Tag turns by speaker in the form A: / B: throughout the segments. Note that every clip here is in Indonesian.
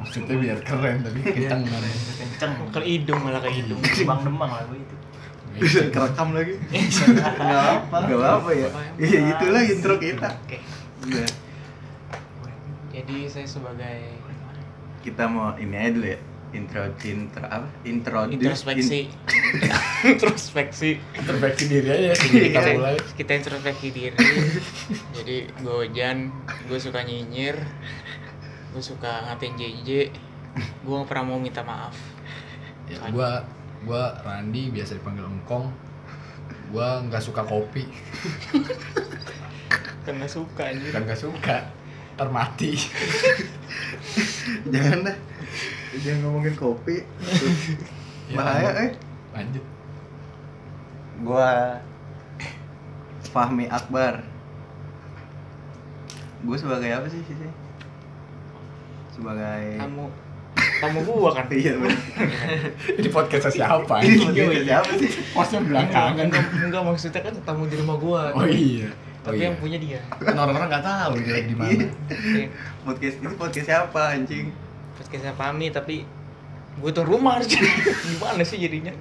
A: Maksudnya biar keren tapi kenceng kan.
B: kenceng
C: Ke hidung malah ke hidung.
B: bang demang lagu itu
D: Bisa kerekam lagi.
B: nggak apa
D: Gak apa ya. Iya itulah intro kita.
C: Oke.
D: Udah.
C: Jadi saya sebagai
D: Kita mau ini aja dulu ya. Intro intro apa? Intro
C: introspeksi. introspeksi.
A: Introspeksi diri aja sebelum kita
C: Kita,
A: mulai.
C: kita introspeksi diri. Jadi gue Ojan, gue suka nyinyir, gue suka ngatain JJ, gue gak pernah mau minta maaf.
A: Ya, gua gua Randi biasa dipanggil Engkong. Gua nggak suka kopi,
C: Karena suka anjir.
A: kan nggak suka. Termati.
D: Jangan dah. Jangan ngomongin kopi.
A: Ya,
D: Bahaya eh.
A: Lanjut.
D: Gua Fahmi Akbar. Gue sebagai apa sih sih? Sebagai
C: Kamu kamu gua kan.
D: Iya benar.
A: Ini podcast siapa?
D: Ini
A: ini?
D: podcast siapa sih?
A: Posnya belakangan.
C: Enggak, enggak maksudnya kan tamu di rumah gua.
A: Oh iya. Oh
C: Tapi
A: iya.
C: yang punya dia.
A: Kan orang-orang nggak tahu dia di mana.
C: Oke.
D: Podcast ini podcast siapa anjing?
C: Podcastnya Pami tapi gue tuh rumah harus gimana sih jadinya?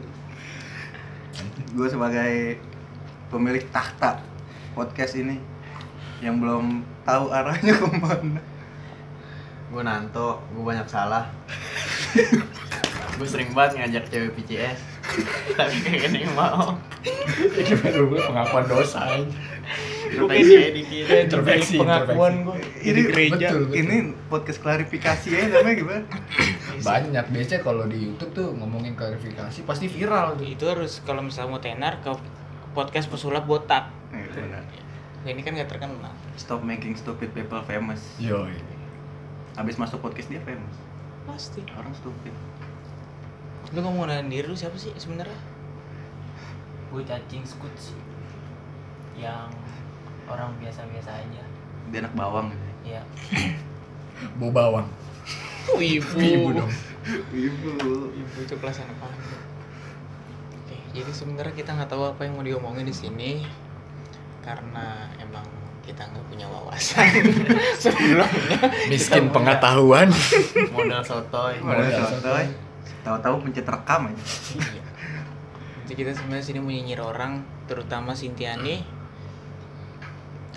D: Gue sebagai pemilik tahta podcast ini yang belum tahu arahnya ke mana.
B: gue nanto gue banyak salah gue sering banget ngajak cewek PCS tapi kayak gini mau
A: Ini baru gue pengakuan dosa aja.
B: Introspeksi aja dikit
A: Introspeksi,
C: pengakuan gue
D: Ini
C: gereja.
A: betul.
D: Ini podcast klarifikasi ya namanya gimana?
A: Banyak biasanya kalau di YouTube tuh ngomongin klarifikasi pasti viral tuh.
C: Itu harus kalau misalnya mau tenar ke podcast pesulap botak.
D: Eh, benar.
C: Nah, ini kan gak terkenal.
D: Stop making stupid people famous.
A: Yo.
D: Habis masuk podcast dia famous.
C: Pasti.
D: Orang stupid.
C: Lu ngomong ngenalin diri lu siapa sih sebenarnya?
B: gue cacing skut sih yang orang biasa-biasa aja
D: Dia anak bawang gitu.
B: ya
A: Bau bawang.
C: Oh, ibu.
A: Ibu dong.
D: Ibu.
C: Ibu itu kelas anak apa? Oke, jadi sebenarnya kita nggak tahu apa yang mau diomongin di sini karena emang kita nggak punya wawasan sebelumnya.
A: Miskin pengetahuan.
B: modal sotoy
D: Modal
A: Modal
D: sotoy. Tahu-tahu pencet rekam aja.
C: Iya. Jadi kita sebenarnya sini mau nyinyir orang, terutama Sintiani.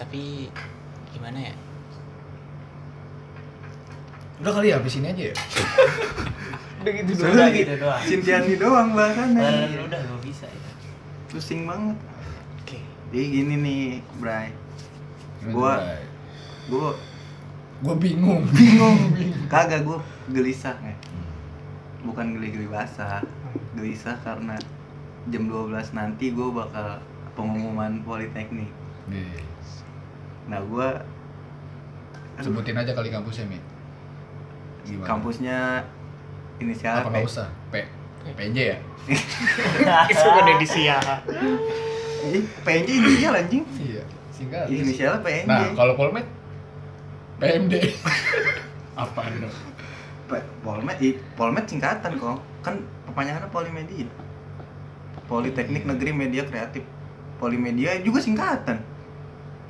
C: Tapi gimana ya?
A: Udah kali ya habis ini aja ya.
C: Udah gitu
D: Soalnya
B: Udah gitu doang.
D: Cintiani doang bahasannya.
B: Dan udah gue bisa ya
D: Pusing banget.
C: Oke.
D: Jadi gini nih, Bray. Gua gua
A: gue bingung.
D: bingung. Kagak gua gelisah nih. Bukan geli-geli basah. Gelisah karena jam 12 nanti gua bakal pengumuman politeknik. Nah, gua
A: Sebutin aja kali kampusnya, Mi. Gimana?
D: kampusnya inisial
A: apa
D: P.
A: nggak usah? P. PJ ya?
C: Itu udah di Sia.
D: Eh, PNJ inisial anjing.
A: Iya. Singkat.
D: Inisialnya PNJ.
A: Nah, kalau Polmed PMD. apa dong?
D: P- Polmed, i- Polmed singkatan kok. Kan kepanjangannya Polimedia. Politeknik Negeri Media Kreatif. Polimedia juga singkatan.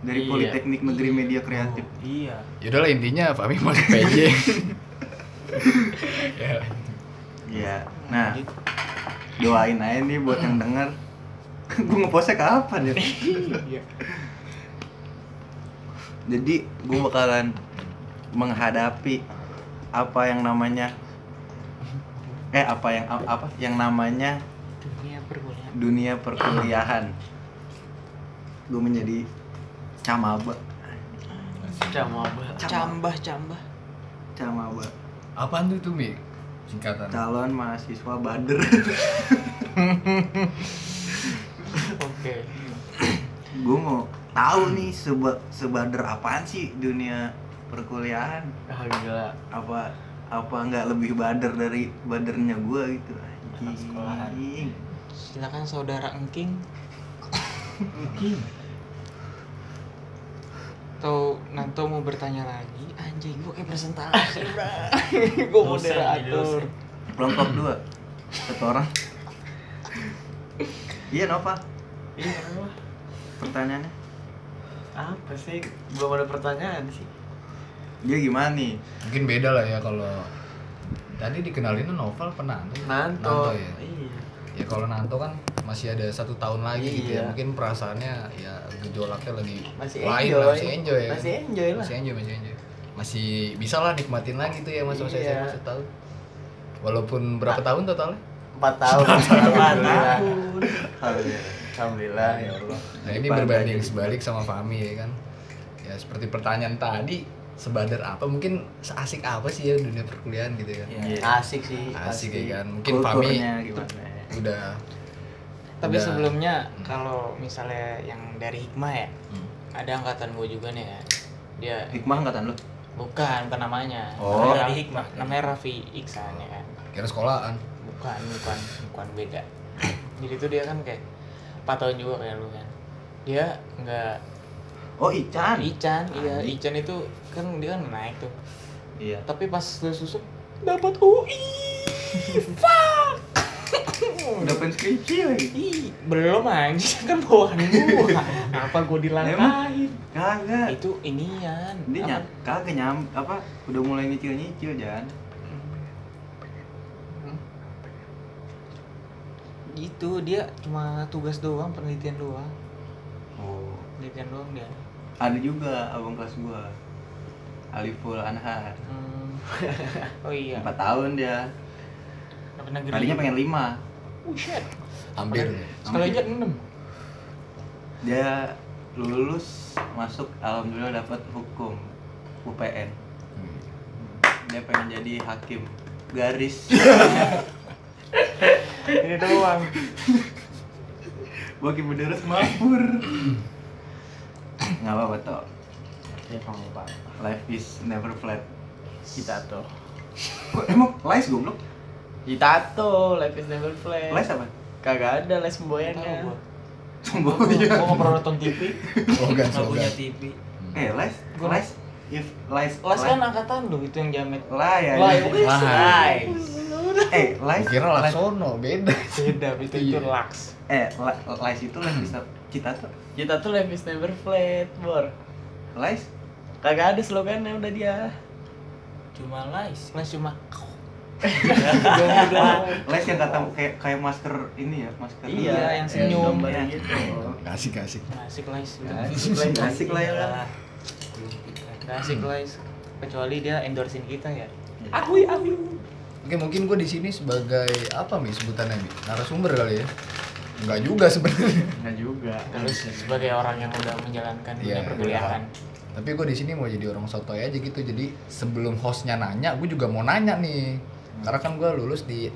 D: Dari
B: Iya.
D: Politeknik Negeri Media Kreatif.
B: Oh, iya
A: Ya udahlah intinya Fahmi masuk PJ. ya.
D: Iya. Nah, doain aja nih buat yang denger. gue ngepostnya kapan ya?
C: Iya.
D: Jadi gue bakalan menghadapi apa yang namanya eh apa yang apa yang namanya
C: Dunia perkuliahan.
D: dunia perkuliahan. Gue menjadi camaba.
B: Cama banget
C: Cambah, cambah.
D: Camaba.
A: Apaan tuh tuh, Mi? Singkatan.
D: Calon mahasiswa bader.
C: Oke.
D: gue mau tahu nih seba sebader apaan sih dunia perkuliahan
B: ah gila
D: apa apa nggak lebih bader dari badernya gue gitu anjing
C: Silakan saudara Engking
A: Mungkin.
C: Atau Nanto mau bertanya lagi. Anjing gua kayak presentasi
B: Dosen jadi
C: moderator.
D: kelompok dua. Satu orang. Iya Nova.
B: Iya apa
D: pertanyaannya?
B: Apa sih? Belum ada pertanyaan sih.
D: Dia gimana nih?
A: Mungkin beda lah ya kalau tadi dikenalinnya novel pernah
B: Nanto.
A: ya.
B: Iya.
A: Ya kalau Nanto kan masih ada satu tahun lagi gitu ya.
B: Iya.
A: Mungkin perasaannya ya gejolaknya lagi
B: Masih
A: lain
B: enjoy.
A: lah, masih enjoy ya.
B: Masih enjoy lah.
A: Masih enjoy, masih enjoy. Masih bisa lah nikmatin lagi tuh ya masa-masa
B: Iya.
A: SMA satu tahun. Walaupun berapa tahun totalnya?
B: Empat tahun. Alhamdulillah.
D: Alhamdulillah.
B: Alhamdulillah ya Allah.
A: Nah ini berbanding
D: aja.
A: sebalik sama Fami ya kan. Ya seperti pertanyaan tadi, sebadar apa? Mungkin seasik apa sih ya dunia perkuliahan gitu kan?
D: Iya.
B: Asik sih.
A: Asik
B: pasti.
A: ya kan. Mungkin Fami
D: gimana?
A: Udah
C: Tapi
A: udah-
C: sebelumnya kalau misalnya yang dari hikmah ya,
A: Hmm.
C: ada angkatan gue juga nih ya. Dia
D: Hikmah angkatan lu?
C: bukan bukan namanya.
D: Oh.
C: namanya,
E: Dari hikmah.
C: Namanya Raffi Iksan ya kan.
A: kira sekolahan.
C: Bukan, bukan, bukan beda. Jadi tuh dia kan kayak 4 tahun juga kayak lu kan. Dia nggak
D: Oh, Ican.
C: Ican, iya. Ican itu kan dia kan naik tuh.
D: Iya.
C: Tapi pas lu susuk dapat UI. Fuck.
D: Udah pengen skripsi lagi.
C: Ih, belum anjing kan bawahan gua. Apa gua dilangkahin?
D: Kagak.
C: Itu inian.
D: Dia nyam, kagak nyam, apa? Udah mulai nyicil-nyicil Jan.
C: Hmm. Gitu dia cuma tugas doang, penelitian doang.
D: Oh.
C: Penelitian doang dia.
D: Ada juga abang kelas gua. Aliful Anhar.
C: Hmm. Oh iya.
D: Empat tahun dia. Tadinya pengen lima.
C: Oh.
A: Hampir.
C: Sekali aja 6.
D: Dia lulus masuk alhamdulillah dapat hukum UPN.
A: Hmm.
D: Dia pengen jadi hakim garis.
C: Ini doang.
D: Bagi bederes mabur. Nggak apa-apa toh.
B: Ya kamu pak.
D: Life is never flat.
B: Kita tuh.
D: Kok emang lies goblok?
B: Kita tuh. Life is never flat.
D: Lies apa?
B: Kagak ada les
C: Tahu
B: pemboyannya.
C: gua.
D: Ya.
C: nggak pernah nonton TV.
A: Slogan,
E: nggak punya. TV
A: Hmm.
D: Eh, lies,
C: Gua-
D: lies, if lies,
C: Las kan angkatan lu itu yang jamet.
D: lie ya.
C: Lie, wis.
B: Lies.
D: Eh, lies,
A: Kira
D: lies,
A: Laksono, beda.
C: Beda, itu itu
A: Iya.
C: Lux.
D: eh, li- lies itu lies bisa cita tuh.
B: Kita tuh life is never flat, bor.
D: Lies,
B: Kagak ada slogannya udah dia.
E: cuma lies
C: Las cuma
D: lies yang kata kayak kayak masker ini ya, masker.
C: Iya, yang senyum.
B: gambarnya
D: Iya.
B: gitu.
A: Asik, asik.
C: asik Las.
B: Asik lah,
D: Asik lah ya.
E: Iyalah.
C: Asik Las. Kecuali dia endorsein kita ya.
B: Akui, akui.
A: Oke, mungkin gue di sini sebagai apa mi sebutannya mi? Narasumber kali ya? Enggak juga sebenarnya.
B: Enggak juga.
C: Terus sebagai orang yang udah menjalankan dunia
A: Iya,
C: perkuliahan.
A: Tapi gue di sini mau jadi orang sotoy aja gitu. Jadi sebelum hostnya nanya, gue juga mau nanya nih. Karena kan gue lulus di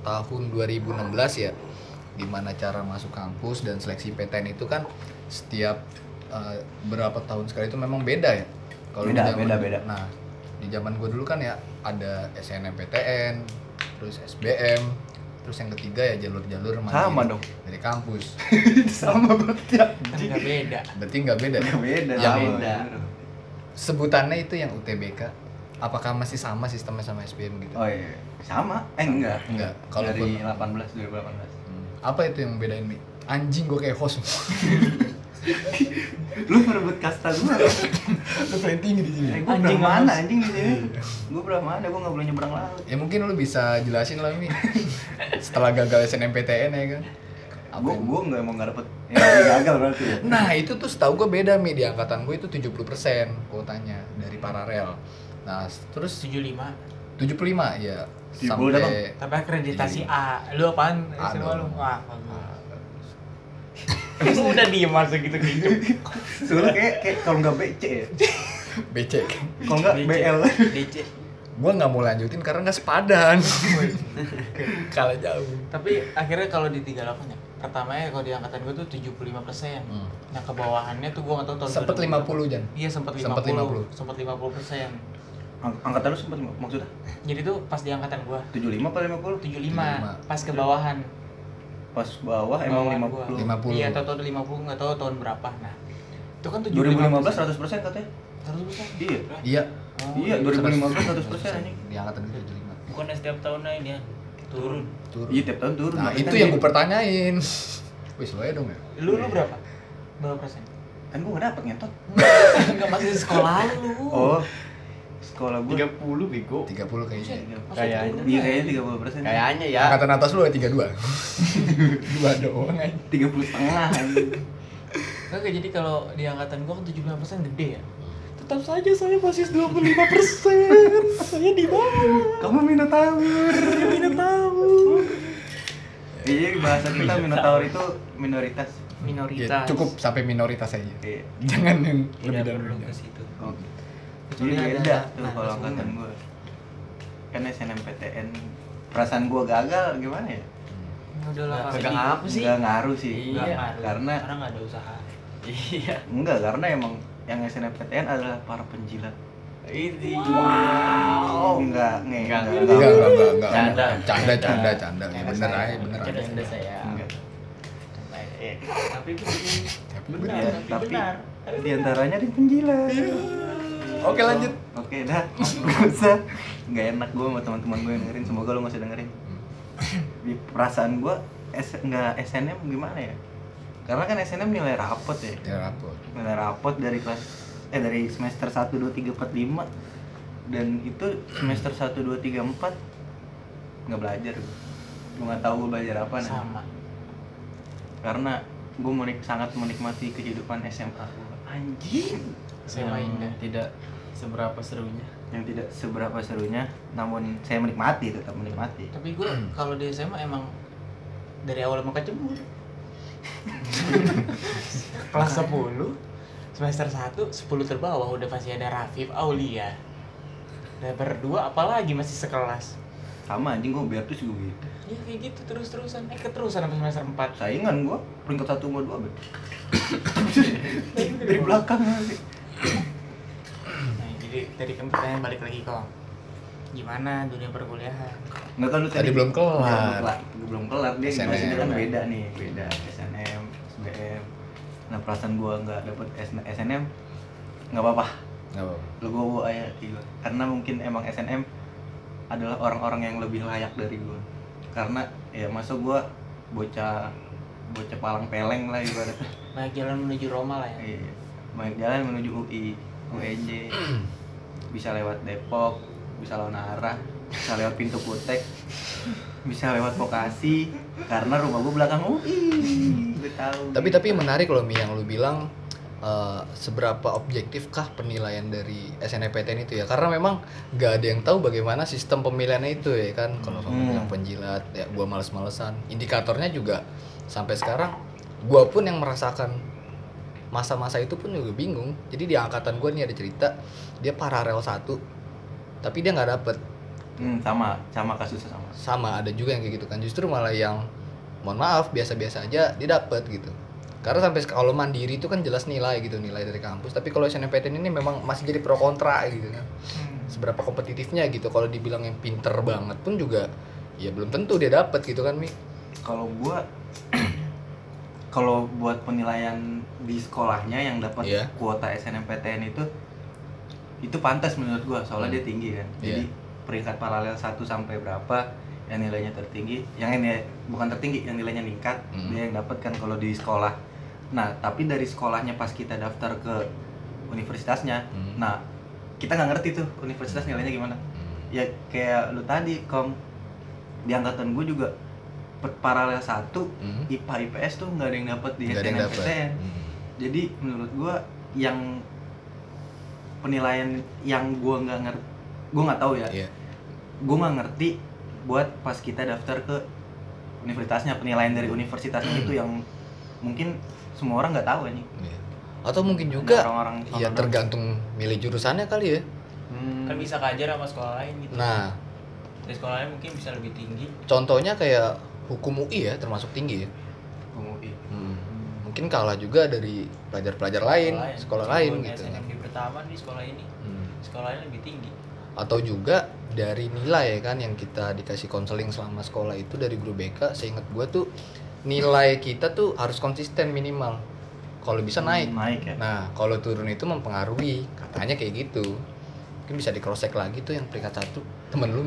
A: tahun 2016 ya. Gimana cara masuk kampus dan seleksi PTN itu kan setiap eh, berapa tahun sekali itu memang beda ya. Kalau
D: Beda,
A: zaman-
D: beda, beda.
A: Nah, di zaman gue dulu kan ya ada SNMPTN, terus SBM, terus yang ketiga ya jalur-jalur mandiri
D: Sama dong.
A: dari kampus.
D: Sama berarti ya.
C: Nggak beda.
A: Berarti nggak beda.
D: Nggak beda,
A: Yang
D: sama.
B: beda.
A: sebutannya itu yang UTBK apakah masih sama sistemnya sama SBM gitu?
D: Oh iya, sama. Eh enggak.
A: Enggak. Kalau
D: dari
A: pun-
D: 18 2018.
A: Hmm. Apa itu yang bedain Mi? Anjing gue kayak host.
D: Lu merebut kasta gua.
A: Lu paling tinggi di sini.
D: Eh, gua
C: Anjing
D: mana
C: mas.
D: anjing di sini? Gua berapa mana? Gua enggak boleh nyebrang laut.
A: Ya mungkin lu bisa jelasin lah Mi. Setelah gagal SNMPTN ya kan. Apa
D: Gua
A: yang-
D: gua enggak mau nggak dapet. Ya, gagal berarti ya.
A: Nah itu tuh setahu gue beda Mi di angkatan gue itu 70% kuotanya dari paralel. Nah terus
C: 75.
A: 75 ya sampai
C: Tapi akreditasi A. Lu apaan?
A: A
C: SMA lu? Wah, bagus. Udah diem masa gitu gitu.
D: Soalnya kayak kayak kalau nggak BC ya.
A: becek.
D: Kalau nggak BL.
E: DC
A: Gue nggak mau lanjutin karena nggak sepadan. Kalah jauh.
C: Tapi akhirnya kalau di 38 ya. Pertamanya kalau di angkatan gue tuh 75 persen.
A: Hmm.
C: Nah ke bawahannya tuh gue gak tau tahun
A: Sempet
C: 2000.
A: 50 Jan.
C: Iya sempet 50.
A: Sempet 50.
C: Sempet 50 persen.
D: Ang- Angkatan lu sempat maksudnya?
C: Jadi tuh pas di angkatan gue
D: 75 apa 50?
C: 75 pas ke bawahan.
D: Pas bawah emang
C: Bawahan
D: 50.
C: gua.
A: 50.
C: Iya, tau 50 nggak tahu tahun berapa. Nah, itu kan
D: 2015 100% katanya.
C: 100%.
D: Iya.
A: Iya.
C: Oh,
D: Iya, 2015 100% anjing.
A: Di angkatan itu 75.
E: bukan setiap tahun naik ya turun
A: Turun.
D: Iya, tiap tahun turun.
A: Nah,
D: makanya
A: itu
D: kan
A: yang
D: dia-
A: gue pertanyain. Wis lo ya dong ya.
C: Lu lu berapa? Berapa persen?
D: Kan gua nggak dapet ngentot.
C: Enggak masih sekolah lu.
D: Oh. Sekolah gue
B: 30 bego
A: 30 kayaknya
B: Kayaknya.
D: Iya kayaknya 30 persen
B: Kayaknya ya
A: angkatan atas lu ada 32 dua doang aja
D: 30 setengah.
C: Oke, jadi kalau di angkatan gua kan 75% gede ya. Tetap saja saya masih 25%. saya di bawah.
D: Kamu minotaur
C: Saya Minotaur.
D: Iya bahasa kita minotaur itu minoritas
A: ya,
C: Minoritas.
A: cukup sampai minoritas aja
D: Iya
A: jangan yang lebih
E: tidak
A: dari
E: perlu ke situ
D: Oke.
C: Kecuali
D: Jadi
C: ada
D: beda tuh
C: nah,
D: kalau angkatan gue Kan SNMPTN Perasaan gue gagal gimana ya?
E: Nggak
C: Pak.
B: Pegang apa sih?
D: Nggak ngaruh sih.
B: Iya.
E: Ngaruh,
D: Karena
E: karena nggak ada usaha.
B: Iya.
D: Enggak, karena emang yang SNMPTN adalah para penjilat.
B: Ini.
D: Wow. Enggak,
B: Enggak,
D: enggak,
A: enggak enggak enggak enggak
B: Canda.
A: canda canda canda. Ya, bener aja bener aja.
E: Canda saya.
D: Enggak.
B: Eh,
E: tapi benar.
A: Tapi
E: benar.
D: Iya,
E: benar.
D: Di antaranya di penjilat.
A: Oke, lanjut.
D: Oke, dah. Nggak usah. Nggak enak gue sama teman-teman gue yang dengerin. Semoga lo masih dengerin. Di perasaan gue S nggak SNM gimana ya? Karena kan SNM nilai rapot ya.
A: ya rapor
D: Nilai rapot dari kelas eh dari semester 1 2 3 4 5 dan itu semester 1 2 3 4 nggak belajar gue. Gue nggak tahu gue belajar apa nih.
C: Sama.
D: Karena gue menik sangat menikmati kehidupan SMA gue. Anjing.
B: Yang
C: indah.
B: Tidak seberapa serunya
D: yang tidak seberapa serunya namun saya menikmati tetap menikmati
C: Tapi gue kalau di SMA emang dari awal emang kecebur. Kelas 10 semester 1 10 terbawah udah pasti ada Rafif Aulia. Udah berdua apalagi masih sekelas.
D: sama anjing gue biar tuh juga gitu
C: Ya kayak gitu terus-terusan. Eh keterusan sampai semester 4.
D: saingan gue peringkat satu sama dua bet dari belakang
C: Dari kami pertanyaan balik lagi kok. Gimana dunia perkuliahan?
D: nggak kan lu
A: Tadi belum kelar.
D: belum, belum kelar dia
A: SNM.
D: masih kan beda nih beda SNM SBM nah perasaan gue nggak dapet SN- SNM nggak apa-apa
A: nggak apa
D: lu gue bawa aja gitu karena mungkin emang SNM adalah orang-orang yang lebih layak dari gue karena ya masa gue bocah bocah palang peleng lah ibaratnya
C: Banyak jalan menuju Roma lah ya.
D: Iya. banyak jalan menuju UI UNJ bisa lewat Depok bisa lewat arah bisa lewat pintu kutek bisa lewat Bekasi karena rumah gue belakang UI gue tahu
A: Tapi tapi yang menarik loh Mi yang lu bilang eh, seberapa objektifkah penilaian dari SNMPTN itu ya? Karena memang nggak ada yang tahu bagaimana sistem pemilihannya itu ya kan. Kalau kamu
D: Hmm.
A: bilang penjilat, ya gua males-malesan. Indikatornya juga sampai sekarang gua pun yang merasakan masa-masa itu pun juga bingung. Jadi di angkatan gua nih ada cerita dia paralel satu tapi dia nggak dapet.
D: Hmm, sama sama kasusnya sama.
A: Sama ada juga yang kayak gitu kan. Justru malah yang mohon maaf biasa-biasa aja dia dapet gitu. Karena sampai kalau mandiri itu kan jelas nilai gitu nilai dari kampus. Tapi kalau SNMPTN ini memang masih jadi pro kontra gitu kan. Seberapa kompetitifnya gitu. Kalau dibilang yang pinter banget pun juga ya belum tentu dia dapet gitu kan mi.
D: Kalau gua kalau buat penilaian di sekolahnya yang dapat
A: Iya.
D: kuota SNMPTN itu itu pantas menurut gua soalnya
A: Hmm.
D: dia tinggi kan
A: Iya.
D: jadi peringkat paralel 1 sampai berapa yang nilainya tertinggi yang ini bukan tertinggi yang nilainya meningkat
A: Hmm.
D: dia yang dapat kan kalau di sekolah nah tapi dari sekolahnya pas kita daftar ke universitasnya
A: Hmm.
D: nah kita nggak ngerti tuh universitas nilainya gimana ya kayak lu tadi kom di angkatan gue juga pe- paralel satu
A: Hmm.
D: IPA IPS tuh nggak ada yang dapat di
A: dapet
D: SNMPTN
A: Hmm.
D: jadi menurut gue yang penilaian yang gue nggak ngerti gue nggak tahu ya
A: Iya.
D: gue nggak ngerti buat pas kita daftar ke universitasnya penilaian dari universitasnya itu yang mungkin semua orang nggak tahu ini
A: Iya. atau mungkin juga
D: orang-orang
A: ya
D: sono
A: tergantung milih jurusannya kali ya.
D: Hmm.
E: kan bisa kajar sama sekolah lain gitu
A: nah
E: dari sekolah lain mungkin bisa lebih tinggi
A: contohnya kayak hukum UI ya termasuk tinggi ya?
D: UI.
A: Hmm. mungkin kalah juga dari pelajar-pelajar lain sekolah lain gitu.
E: Di pertama di sekolah ini.
A: Hmm.
E: sekolah lain lebih tinggi.
A: Atau juga dari nilai kan yang kita dikasih konseling selama sekolah itu dari guru BK seingat gua tuh nilai kita tuh harus konsisten minimal. Kalau bisa naik.
D: naik ya.
A: Nah kalau turun itu mempengaruhi. Katanya kayak gitu. Mungkin bisa di cross check lagi tuh yang peringkat satu. Temen lu.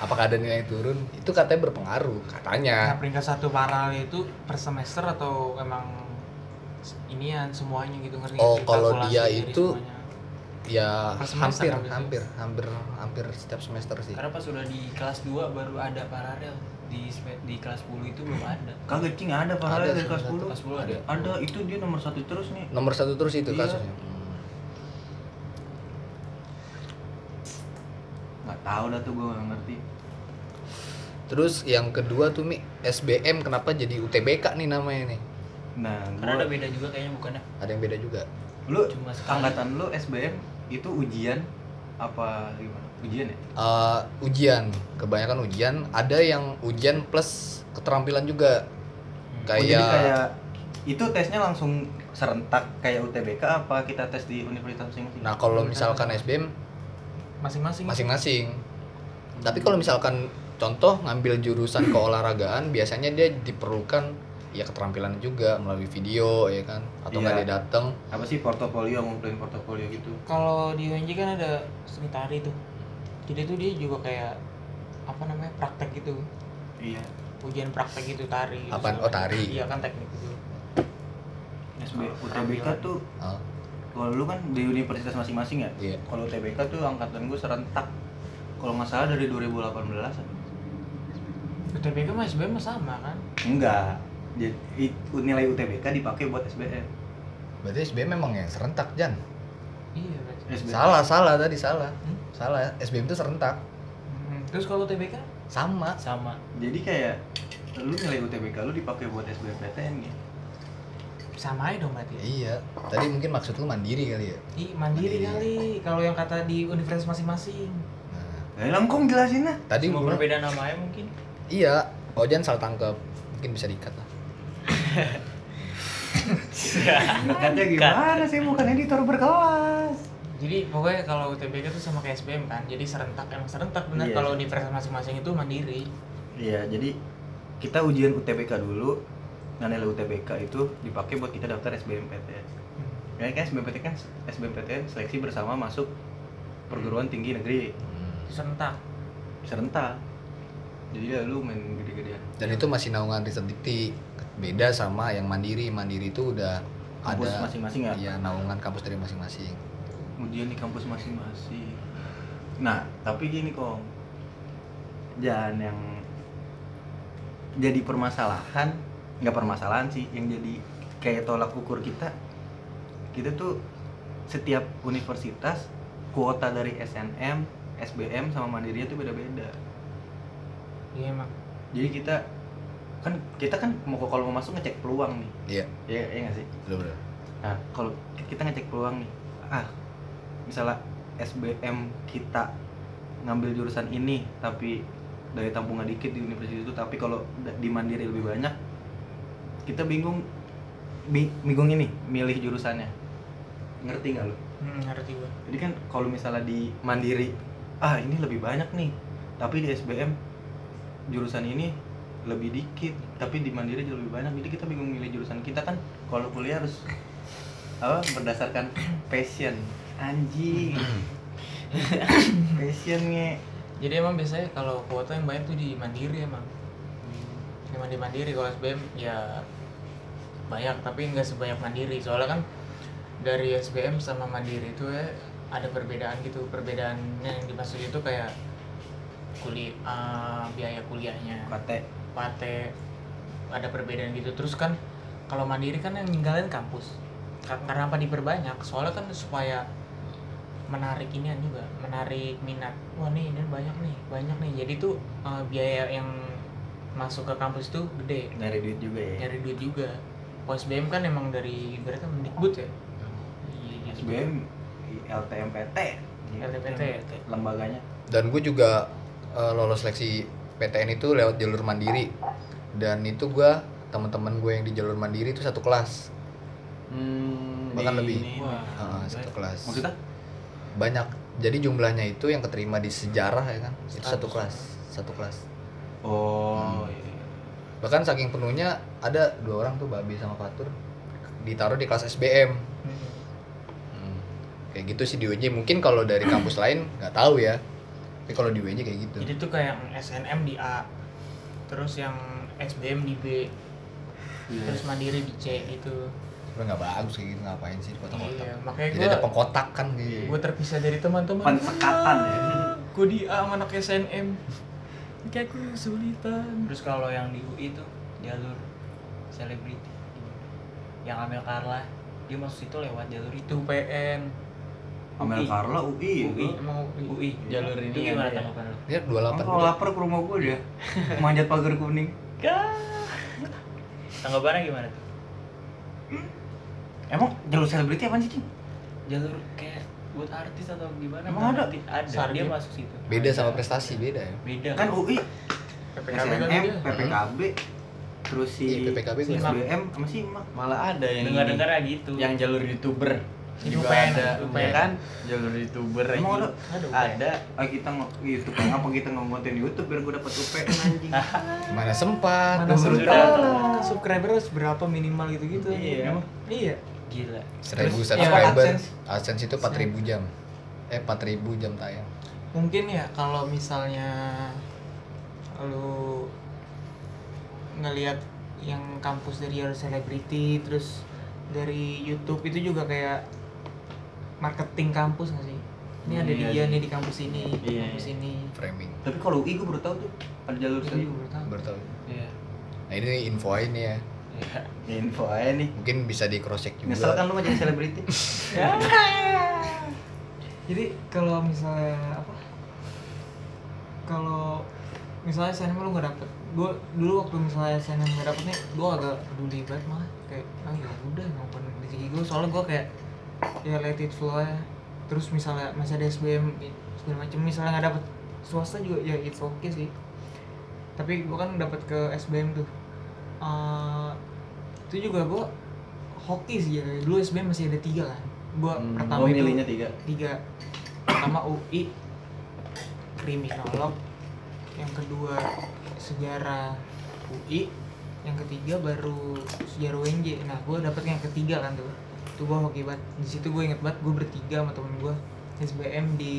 A: Apakah ada nilai turun itu katanya berpengaruh
C: Nah,
A: katanya
C: peringkat satu paralel itu per semester atau emang inian semuanya gitu ngerti nggak
A: Oh,
C: sih?
A: kalau dia itu
C: semuanya.
A: ya hampir hampir hampir hampir setiap semester sih
E: Karena pas udah di kelas 2 baru ada paralel. Di di kelas 10 itu belum ada.
D: Kagak cing ada paralel
A: Ada
D: dari kelas
A: ada.
D: 10.
E: Kelas 10 ada.
D: Ada, itu dia nomor satu terus nih.
A: nomor satu terus itu
D: Iya.
A: kasusnya
D: Nggak tahu dah tuh gue nggak ngerti.
A: terus yang kedua tuh mi SBM kenapa jadi UTBK nih namanya nih
D: Nah,
E: Karena ada
D: gua,
E: beda juga kayaknya bukannya.
A: ada yang beda juga
D: lu
E: cuma sekali.
D: angkatan lu SBM itu ujian apa gimana? Ujian ya?
A: Eh, ujian kebanyakan ujian ada yang ujian plus keterampilan juga
D: Oh, jadi
A: kayak
D: kayak itu tesnya langsung serentak kayak UTBK apa kita tes di universitas masing-masing?
A: nah kalau misalkan SBM
C: masing-masing.
A: Masing-masing. Tapi kalau misalkan contoh ngambil jurusan keolahragaan biasanya dia diperlukan ya keterampilan juga melalui video ya kan? Atau nggak
D: Iya.
A: dia datang
D: apa sih portofolio ngumpulin portofolio gitu?
C: kalau di UNJ kan ada seni tari tuh. Jadi tuh dia juga kayak apa namanya praktek gitu.
D: Iya.
C: ujian praktek gitu tari gitu, segala
A: Oh, tari.
C: iya kan teknik gitu.
D: SB,
C: Oh,
D: UTBK tuh kalau lu kan di universitas masing-masing ya?
A: iya
D: Kalau UTBK tuh angkatan gue serentak kalau nggak salah dari 2018 apa?
C: UTBK mah SBM mah sama kan
D: Enggak. Jadi nilai UTBK dipakai buat SBM.
A: berarti SBM memang yang serentak Jan
C: iya berarti
D: SBM.
A: salah salah tadi salah
C: Hmm?
A: salah SBM itu serentak
C: Hmm, terus kalau UTBK
A: sama
E: Sama.
D: Jadi kayak lu nilai UTBK lu dipakai buat SBMPTN ya.
C: Sama aja dong berarti ya?
A: iya tadi mungkin maksud lu mandiri kali ya
C: Ih, mandiri
A: Mandiri.
C: kali kalau yang kata di universitas masing-masing
A: nah,
D: langkung jelasin lah.
A: tadi
E: Cuma
A: gua-
E: perbedaan namanya mungkin.
A: iya oh Jan salah tangkap mungkin bisa diikat lah
D: Katanya gimana sih bukan editor berkelas.
C: jadi pokoknya kalau UTBK tuh sama kayak SBM kan jadi serentak emang serentak bener
D: Iya.
C: kalau universitas masing-masing itu mandiri
D: Iya, jadi kita ujian UTBK dulu. Nah, nilai UTBK itu dipakai buat kita daftar SBMPTN. Ya kan SBMPTN kan SBMPTN seleksi bersama masuk perguruan tinggi negeri
A: Hmm.
C: serentak
D: serentak. Jadi ya lu main gede-gedean.
A: dan itu masih naungan riset dikti beda sama yang mandiri mandiri itu udah
D: Kampus
A: ada
D: masing-masing ya.
A: ya naungan kampus dari masing-masing
D: ujian di kampus masing-masing. Nah, tapi gini kok, jangan yang jadi permasalahan, nggak permasalahan sih, yang jadi kayak tolak ukur kita, kita tuh setiap universitas kuota dari SNM, SBM sama Mandiri itu beda-beda.
C: iya emang
D: Jadi kita kan kita kan mau kalau mau masuk ngecek peluang nih,
A: iya.
D: Ya iya nggak sih?
A: bener
D: Nah, kalau kita ngecek peluang nih, ah, misalnya SBM kita ngambil jurusan ini, tapi dari tampungan dikit di universitas itu, tapi kalau di mandiri lebih banyak, kita bingung, bi- bingung ini, milih jurusannya. Ngerti nggak lo?
C: hmm, ngerti gua.
D: Jadi kan kalau misalnya di mandiri, ah ini lebih banyak nih, tapi di SBM jurusan ini lebih dikit, tapi di mandiri jauh lebih banyak, jadi kita bingung milih jurusan kita kan kalau kuliah harus apa berdasarkan passion. Anjing. Passionnya
C: jadi emang biasanya kalau kuota yang banyak tuh di mandiri emang di mandiri kalau SBM ya banyak tapi nggak sebanyak mandiri. Soalnya kan dari SBM sama mandiri itu ya ada perbedaan gitu. Perbedaan yang dimaksud itu kayak kuliah biaya kuliahnya.
D: Kate
C: pate. Ada perbedaan gitu. Terus kan kalau mandiri kan yang ninggalin kampus. Ka- karena apa diperbanyak? Soalnya kan supaya menarik inian juga menarik minat. Wah nih ini banyak nih banyak nih. Jadi tuh eh, biaya yang masuk ke kampus tuh gede.
D: Dari duit juga ya?
C: Nyari duit juga. Kalau SBM kan emang dari berarti mendikbud ya? Iya, jadi-
D: SBM LTMPT
C: LTPT
D: lembaganya.
A: Dan gue juga eh, lolos seleksi PTN itu lewat jalur mandiri. Dan itu gue teman-teman gue yang di jalur mandiri itu satu kelas.
D: Hmm,
A: Bahkan
D: di
A: lebih.
D: ini.
C: Wah.
A: Heeh, satu kelas.
D: Maksudnya?
A: Banyak. Jadi jumlahnya itu yang keterima di sejarah ya kan? Itu satu kelas. Satu kelas
D: oh
A: Hmm.
D: iya, iya.
A: bahkan saking penuhnya ada dua orang tuh babi sama fatur ditaruh di kelas SBM
C: Hmm.
A: Hmm. kayak gitu sih di UNJ mungkin kalau dari kampus lain nggak tahu ya tapi kalau di UNJ kayak gitu
C: jadi tuh kayak yang SNM di A terus yang SBM di B
D: Iya.
C: terus mandiri di C gitu
A: Udah nggak bagus kayak gitu ngapain sih di kotak-kotak.
C: Iya, makanya
A: Jadi
C: gua
A: ada pengkotak kan gitu.
C: gue terpisah dari teman-teman.
D: Pensekatan ya.
C: Gue di A sama anak SNM. Kayak aku kesulitan.
E: Terus kalau yang di UI itu jalur selebriti yang Amel Carla dia masuk situ lewat jalur itu
C: Itu PN.
D: Amel Carla UI.
E: UI.
C: Emang
E: UI
B: Jalur ini
E: itu gimana
B: ya?
E: tanggapan lu?
A: Dia 28
D: Emang kalau lapar ke rumah gue dia manjat pagar kuning.
E: tanggapannya gimana tuh
D: Emang jalur selebriti apa sih, Cing?
E: jalur kayak buat artis atau gimana
D: Emang ada?
E: Ada
C: Sarjana.
E: dia masuk situ
A: Beda sama prestasi beda ya.
E: beda
D: Kan UI,
C: PPKB kan
D: SNM,
C: dia.
D: PPKB, terus si
A: Iya, PPKB gua
D: SBM sama si Mak.
B: Malah ada yang
E: dengar dengar gitu
B: yang jalur youtuber juga ada ya kan jalur youtuber
D: Emang ada?
C: Ada.
D: Ah kita YouTube apa kita ngonten YouTube biar gue dapat UPN anjing.
A: Mana sempat.
C: Mana sudah subscriber harus berapa minimal gitu-gitu.
B: Iya.
C: Emang? Iya.
E: Gila
A: Seribu subscriber.
D: ya, AdSense?
A: AdSense itu 4000 jam. Eh 4000 jam tayang.
C: Mungkin ya kalau misalnya lu ngelihat yang kampus dari jalur selebriti terus dari YouTube itu juga kayak marketing kampus nggak sih? Ini ada
B: Iya
C: dia
B: sih.
C: nih di kampus ini, di
B: Iya,
C: kampus
B: iya.
C: ini.
A: Framing.
D: Tapi kalau UI gue baru tahu tuh ada jalur
C: Itu
D: selebriti.
C: juga baru tahu.
A: Baru tahu.
E: iya
A: Nah ini info aja nih ya.
E: Iya
D: Info aja nih.
A: Mungkin bisa di cross check juga.
D: Nyesel kan lu mah jadi selebriti?
C: Jadi kalau misalnya apa? Kalau misalnya SNM lu nggak dapet, gua dulu waktu misalnya SNM nggak dapet nih, gua agak peduli banget mah kayak ah ya udah nggak pernah rezeki gue soalnya gua kayak ya let it flow aja. Terus misalnya masih ada SBM segala macem misalnya nggak dapet swasta juga ya it's okay sih. Tapi gua kan dapet ke SBM tuh. Eh, itu juga gua hoki sih ya. Dulu SBM masih ada tiga kan. Gua
B: Hmm,
C: pertama itu
D: milihnya tiga.
C: tiga. Pertama UI kriminolog. Yang kedua sejarah UI yang ketiga baru sejarah UNJ nah gue dapet yang ketiga kan tuh. Tuh gue hoki banget. Di situ gue inget banget gue bertiga sama temen gue SBM di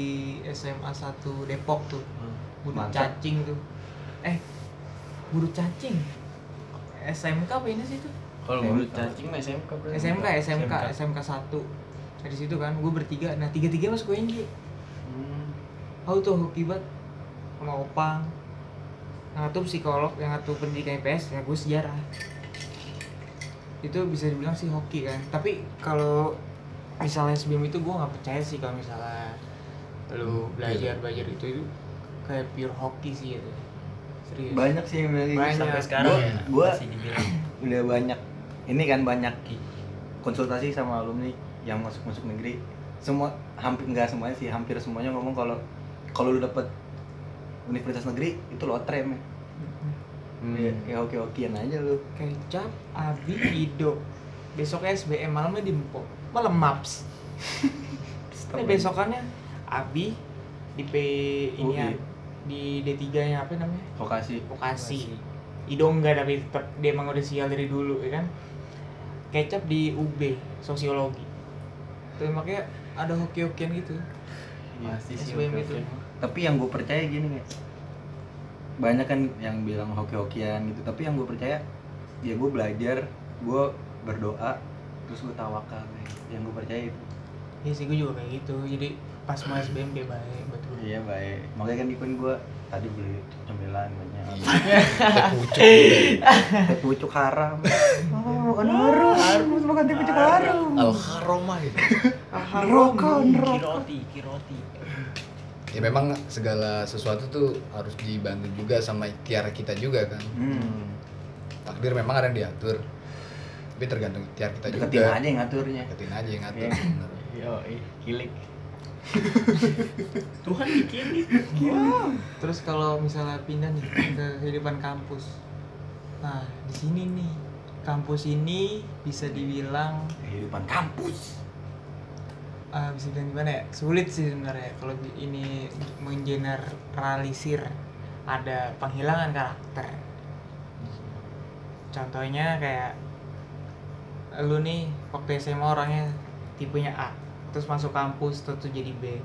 C: SMA 1 Depok tuh. Buru
D: Mantap.
C: cacing tuh. Eh buru cacing SMK apa ini sih tuh
B: kalau menurut cacing mah SMK berarti.
C: SMK SMK
E: SMK.
C: SMK 1 dari situ kan gue bertiga. Nah tiga tiga masuk UNJ
B: Hmm.
C: Aku tuh hoki banget sama Opang. Yang satu psikolog, yang satu pendidikan IPS, ya gue sejarah. Itu bisa dibilang sih hoki kan. Tapi kalau misalnya sebelum itu gue nggak percaya sih kalau misalnya lu belajar belajar itu itu kayak pure hoki sih itu serius?
D: Banyak sih yang bilang gitu.
C: Banyak.
E: sampai sekarang
D: Gua-
E: ya
D: gua udah banyak ini kan banyak konsultasi sama alumni yang masuk masuk negeri. Semua hampir enggak semuanya sih hampir semuanya ngomong kalau kalau lu dapet universitas negeri itu lotre men
B: Hmm.
D: ya, ya oke okean aja lu.
C: Kecap abi ido. Besoknya SBM malamnya di Mpo malam maps. Ini besokannya abi di P ini ya,
D: UI.
C: Di D3 nya apa namanya?
D: Vokasi.
C: Vokasi. Ido enggak tapi tetap dia emang udah sial dari dulu ya kan? Kecap di UB sosiologi. Tuh makanya ada hoki-hokian gitu.
B: Pasti sih
C: SBM
B: oke,
C: itu.
B: oke.
D: tapi yang gue percaya gini guys banyak kan yang bilang hoki-hokian gitu. Tapi yang gue percaya ya gue belajar gue berdoa terus gue tawakal guys. yang gue percaya itu.
C: Ya sih gue juga kayak gitu. Jadi pas mau SBM dia baik betul
D: iya baik makanya kan Dikon gue tadi beli cemilan banyak
A: Teh pucuk
D: pucuk haram oh makan haram harus makan teh pucuk haram
A: Al haromah gitu.
D: neraka neraka
E: kiroti kiroti
A: Ya memang segala sesuatu tuh harus dibantu juga sama ikhtiar kita juga kan.
D: hmm.
A: Takdir memang ada yang diatur. Tapi tergantung ikhtiar kita
D: deketin
A: juga.
D: aja yang ngaturnya
A: Deketin aja yang ngatur.
D: Iya.
B: Yo, kilik.
E: Tuhan bikin
C: terus kalau misalnya pindah nih ke kehidupan kampus. Nah di sini nih kampus ini bisa dibilang
D: kehidupan kampus.
C: Ah, bisa bilang gimana ya? Sulit sih sebenarnya kalau di- ini menggeneralisir ada penghilangan karakter. Contohnya kayak lu nih waktu SMA orangnya tipenya A terus masuk kampus terus tuh jadi B.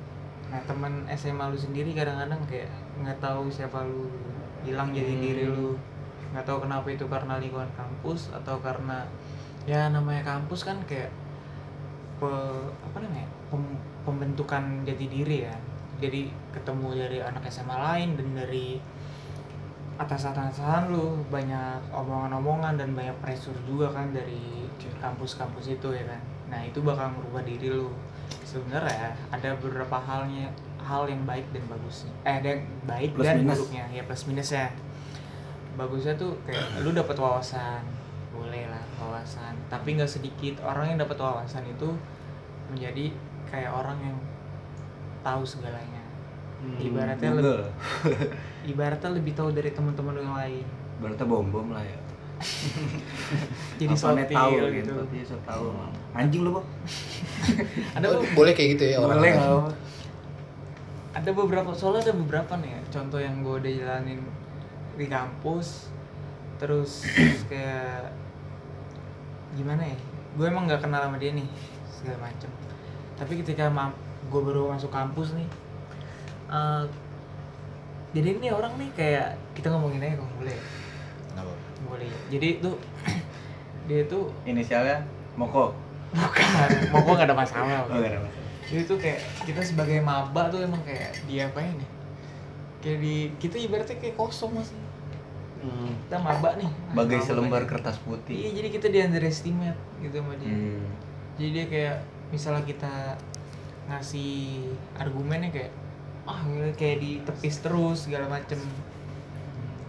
C: Nah temen SMA lu sendiri kadang-kadang kayak nggak tahu siapa lu hilang jadi
B: Hmm.
C: diri lu. Nggak tahu kenapa itu karena lingkungan kampus atau karena ya namanya kampus kan kayak pe, apa namanya pem- pembentukan jati diri ya. Jadi ketemu dari anak SMA lain dan dari atas-atasan lu banyak omongan-omongan dan banyak pressure juga kan dari kampus-kampus itu ya kan. Nah itu bakal merubah diri lu sebenarnya ada beberapa halnya hal yang baik dan bagusnya. Eh ada yang baik
D: Plus
C: dan
D: minus.
C: buruknya. Ya plus minusnya. Bagusnya tuh kayak lu dapat wawasan. Boleh lah wawasan. Tapi nggak sedikit. Orang yang dapat wawasan itu menjadi kayak orang yang tahu segalanya. Ibaratnya lebih, ibaratnya lebih tahu dari teman-teman yang lain.
D: Berarti bom bom lah ya
C: jadi sotil
D: tahu
C: gitu.
D: dia so tahu anjing lu bang
C: ada
A: Oh, boleh kayak gitu ya orang
D: boleh
A: orang.
C: ada beberapa soalnya ada beberapa nih ya, contoh yang gue udah jalanin di kampus terus kayak gimana ya? Gue emang nggak kenal sama dia nih segala macem. Tapi ketika gue baru masuk kampus nih eh, jadi ini orang nih kayak kita ngomongin aja kok boleh Boleh. Jadi tuh dia tuh
D: inisialnya Moko.
C: Bukan. Gue gak ada masalah.
D: Oh gak ada masalah.
C: Jadi tuh kayak kita sebagai maba tuh emang kayak dia apa nih kayak di kita ibaratnya kayak kosong masih kita maba nih.
D: Bagai
C: Maba
D: selembar
C: banyak.
D: kertas
C: iya
D: putih
C: jadi kita di underestimate gitu sama dia.
D: Hmm.
C: jadi dia kayak misalnya kita ngasih argumennya kayak ah kayak ditepis terus segala macem.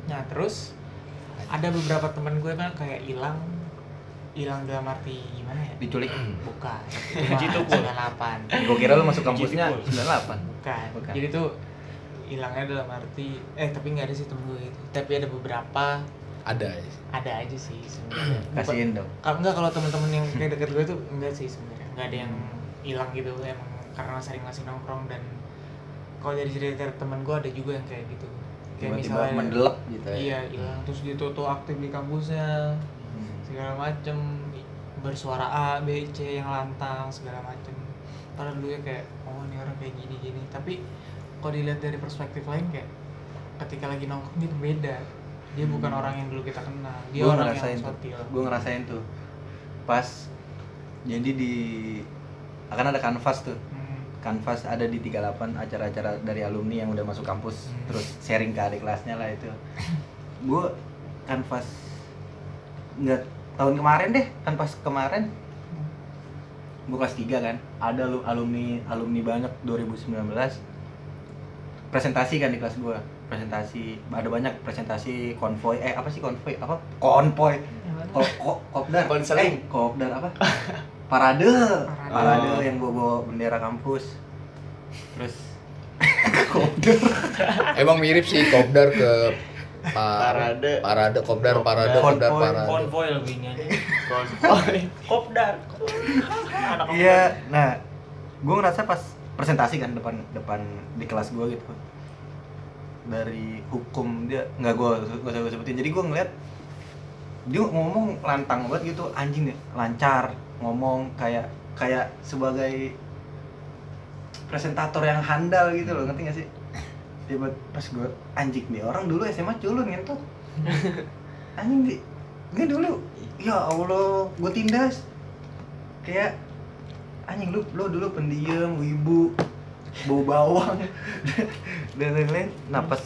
C: Nah terus ada beberapa teman gue kan kayak hilang. Hilang dalam arti gimana ya?
D: Diculik.
C: Bukan. Itu
E: Tukul.
C: delapan.
D: Gue kira lu masuk kampusnya
E: Cikul.
D: 98
C: bukan.
D: Bukan.
C: jadi tuh hilangnya dalam arti eh tapi nggak ada sih temen gue itu tapi ada beberapa.
A: Ada.
C: Ada aja sih sebenarnya.
D: Kasihin dong.
C: Kalau enggak kalau teman-teman yang kayak deket gue tuh enggak sih sebenarnya. Nggak ada yang hilang gitu emang karena sering ngasih nongkrong dan kalau dari cerita teman gue ada juga yang kayak gitu kayak
D: tiba-tiba
C: misalnya
D: mendelep gitu ya.
C: Iya hilang terus dia tuh tuh aktif di kampusnya.
D: Hmm.
C: segala macem bersuara A B C yang lantang segala macem. Padahal dulu ya kayak oh ini orang kayak gini gini. Tapi kalau dilihat dari perspektif lain kayak ketika lagi nongkrong itu beda. Dia bukan orang yang dulu kita kenal. Dia
D: gue
C: orang
D: Hmm. ngerasain
C: yang sotil
D: gue ngerasain tuh. Pas jadi di akan ada kanvas tuh.
C: Hmm.
D: Kanvas ada di 38 acara-acara dari alumni yang udah masuk kampus terus sharing ke adik kelasnya lah itu. Gue kanvas nggak tahun kemarin deh kanvas kemarin. Gue kelas 3 kan ada lu alumni alumni banyak 2019 presentasi kan di kelas gue presentasi ada banyak presentasi konvoy eh apa sih konvoy apa? Konvoy kok kok kopdar.
B: Konseling.
D: eh kopdar apa parade.
C: Parade.
D: parade
B: Oh.
D: yang bawa, bawa bendera kampus. Terus
A: Emang mirip sih kopdar ke pa-
B: Parade.
A: parade kopdar parade kopdar parade.
E: konvoy lebih ini aja
B: Konvoy.
E: kopdar. Anak
D: iya nah gue ngerasa pas presentasi kan depan depan di kelas gue gitu. Dari hukum dia nggak gue gak usah gue sebutin. Jadi gue ngeliat dia ngomong lantang banget gitu anjing deh lancar ngomong kayak kayak sebagai presentator yang handal gitu loh ngerti gak sih? Tiba pas gue anjing nih orang dulu SMA culun gitu anjing di ini dulu ya Allah gue tindas. Kayak anjing lu lu dulu pendiam wibu bau bawang. Dan lain-lain. Nah pas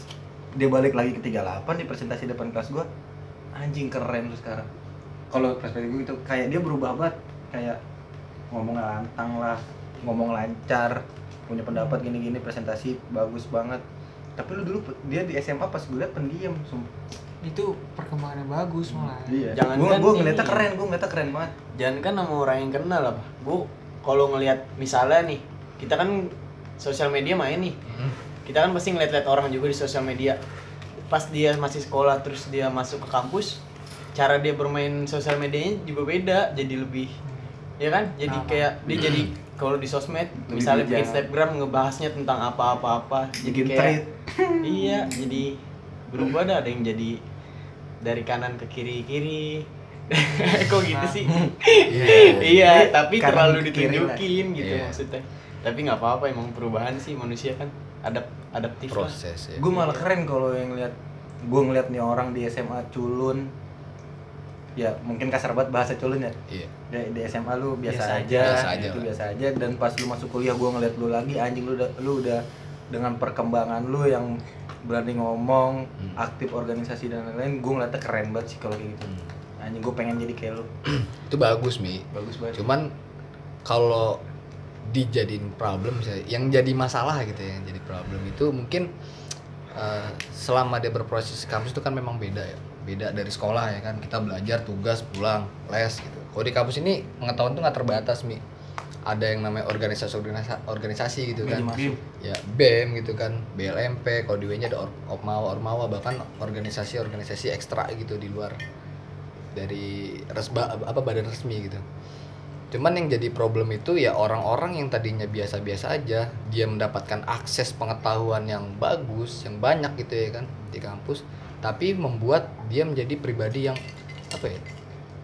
D: dia balik lagi ke 38 di presentasi depan kelas gua anjing keren lu sekarang. Kalau perspektif gue itu kayak dia berubah banget kayak ngomong lantang lah ngomong lancar punya pendapat gini-gini presentasi bagus banget tapi lu dulu dia di SMA pas gue liat pendiam sumpah
C: itu perkembangannya bagus malah
D: iya
B: Jangan
D: gue
B: kan
D: gue
B: ini.
D: ngeliatnya keren gue ngeliatnya keren banget
B: Jangan kan sama orang yang kenal apa. Bu, kalau ngelihat misalnya nih, kita kan sosial media main nih.
A: Hmm.
B: Kita kan pasti ngeliat-liat orang juga di sosial media. Pas dia masih sekolah terus dia masuk ke kampus, cara dia bermain sosial medianya juga beda, jadi lebih ya kan? Jadi
C: Nah,
B: kayak dia jadi kalau di sosmed
D: Lebih
B: misalnya bikin
D: bijak.
B: Instagram ngebahasnya tentang apa-apa-apa. Jadi
D: bikin
B: kayak
D: treat
B: iya, jadi berubah dah ada yang jadi dari kanan ke kiri kiri. Kok gitu sih?
A: Iya.
B: iya, tapi
D: kanan
B: terlalu
D: kiri lah.
B: ditunjukin gitu
A: Iya.
B: maksudnya. Tapi nggak apa-apa emang perubahan sih manusia kan adap adaptif lah.
A: Proses ya.
D: gue malah keren kalau yang lihat gue ngeliat nih orang di SMA culun ya mungkin kasar banget bahasa culun ya.
A: Iya.
D: Di, di SMA lu biasa,
C: Biasa
D: aja,
C: aja.
A: Biasa aja
D: itu
A: lah.
D: biasa aja. Dan pas lu masuk kuliah gua ngeliat lu lagi anjing lu udah lu udah dengan perkembangan lu yang berani ngomong
A: Hmm.
D: aktif organisasi dan lain-lain gua ngeliatnya keren banget sih kalau kayak gitu. Anjing gua pengen jadi kayak lu.
A: Itu bagus mi.
D: Bagus banget.
A: Cuman kalau dijadiin problem misalnya yang jadi masalah gitu ya yang jadi problem itu mungkin eh, selama dia berproses kampus itu kan memang beda ya beda dari sekolah ya kan? Kita belajar tugas pulang les gitu. Kalau di kampus ini pengetahuan tuh nggak terbatas mi. Ada yang namanya organisasi organisasi, organisasi gitu kan. Ya BEM gitu kan. BLMP kalau di W-nya ada Or- Ormawa Ormawa bahkan organisasi-organisasi ekstra gitu di luar. Dari resba apa badan resmi gitu. Cuman yang jadi problem itu ya orang-orang yang tadinya biasa-biasa aja dia mendapatkan akses pengetahuan yang bagus yang banyak gitu ya kan di kampus tapi membuat dia menjadi pribadi yang apa ya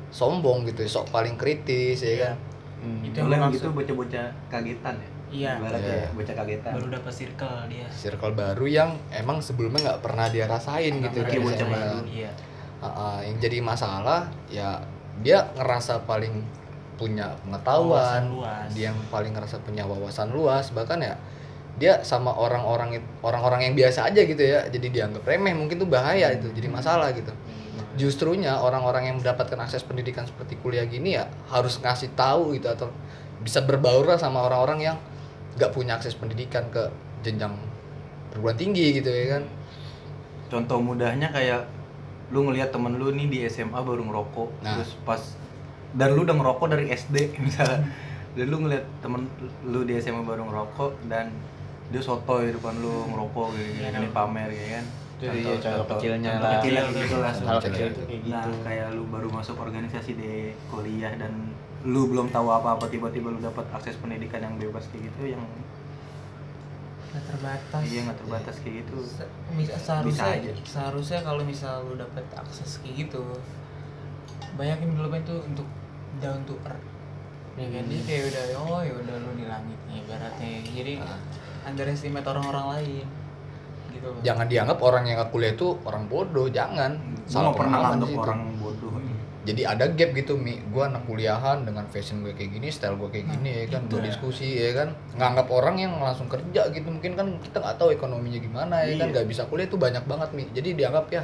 A: sombong gitu ya sok paling kritis ya kan
B: Hmm.
C: Itu yang maksud.
D: gitu bocah-bocah kagetan ya
C: Iya.
A: Iya.
D: ya, bocah kagetan
E: baru dapat circle dia
A: circle baru yang emang sebelumnya nggak pernah dia rasain gitu kan
D: bocah baru.
E: iya
A: yang jadi masalah ya dia ngerasa paling punya pengetahuan
E: Wawasan luas.
A: dia yang paling ngerasa punya wawasan luas bahkan ya dia sama orang-orang orang-orang yang biasa aja gitu ya jadi dianggap remeh mungkin tuh bahaya itu jadi masalah gitu. Justrunya orang-orang yang mendapatkan akses pendidikan seperti kuliah gini ya harus ngasih tahu gitu atau bisa berbaur lah sama orang-orang yang nggak punya akses pendidikan ke jenjang perguruan tinggi gitu ya kan.
D: Contoh mudahnya kayak lu ngelihat temen lu nih di SMA baru ngerokok
A: Nah.
D: terus pas dan lu udah ngerokok dari SD misalnya. Dan lu ngelihat temen lu di SMA baru ngerokok dan dia sotoy depan lu ngerokok gini,
E: Iya,
D: gini,
E: dong.
D: pamer ya kan
B: Itu dia contoh kecilnya
D: contoh
B: lah.
D: kecilnya
E: Kecil
D: gitu lah
B: Hal
A: Kecil
B: kecil
A: itu.
B: kayak
D: nah
B: gitu.
D: kayak lu baru masuk organisasi di kuliah dan lu belum tahu apa-apa tiba-tiba lu dapat akses pendidikan yang bebas kayak gitu yang
C: Nggak terbatas
D: iya nggak terbatas kayak gitu
C: seharusnya
D: aja.
C: seharusnya kalau misal lu dapet akses kayak gitu banyakin dulu kan tuh untuk down to earth ya kan dia kayak udah oh ya udah lu di langit nih ibaratnya jadi
A: Ah.
C: Underestimate orang-orang lain. Gitu loh
A: jangan dianggap orang yang nggak kuliah itu orang bodoh jangan.
D: Gua nggak pernah
A: itu.
D: orang bodoh
A: jadi ada gap gitu mi. Gue anak kuliahan dengan fashion gue kayak gini style gue kayak gini ya kan
C: itu
A: gue
C: ya.
A: diskusi ya kan. Nganggap orang yang langsung kerja gitu mungkin kan kita nggak tahu ekonominya gimana ya kan.
D: Iya.
A: nggak bisa kuliah itu banyak banget mi. Jadi dianggap ya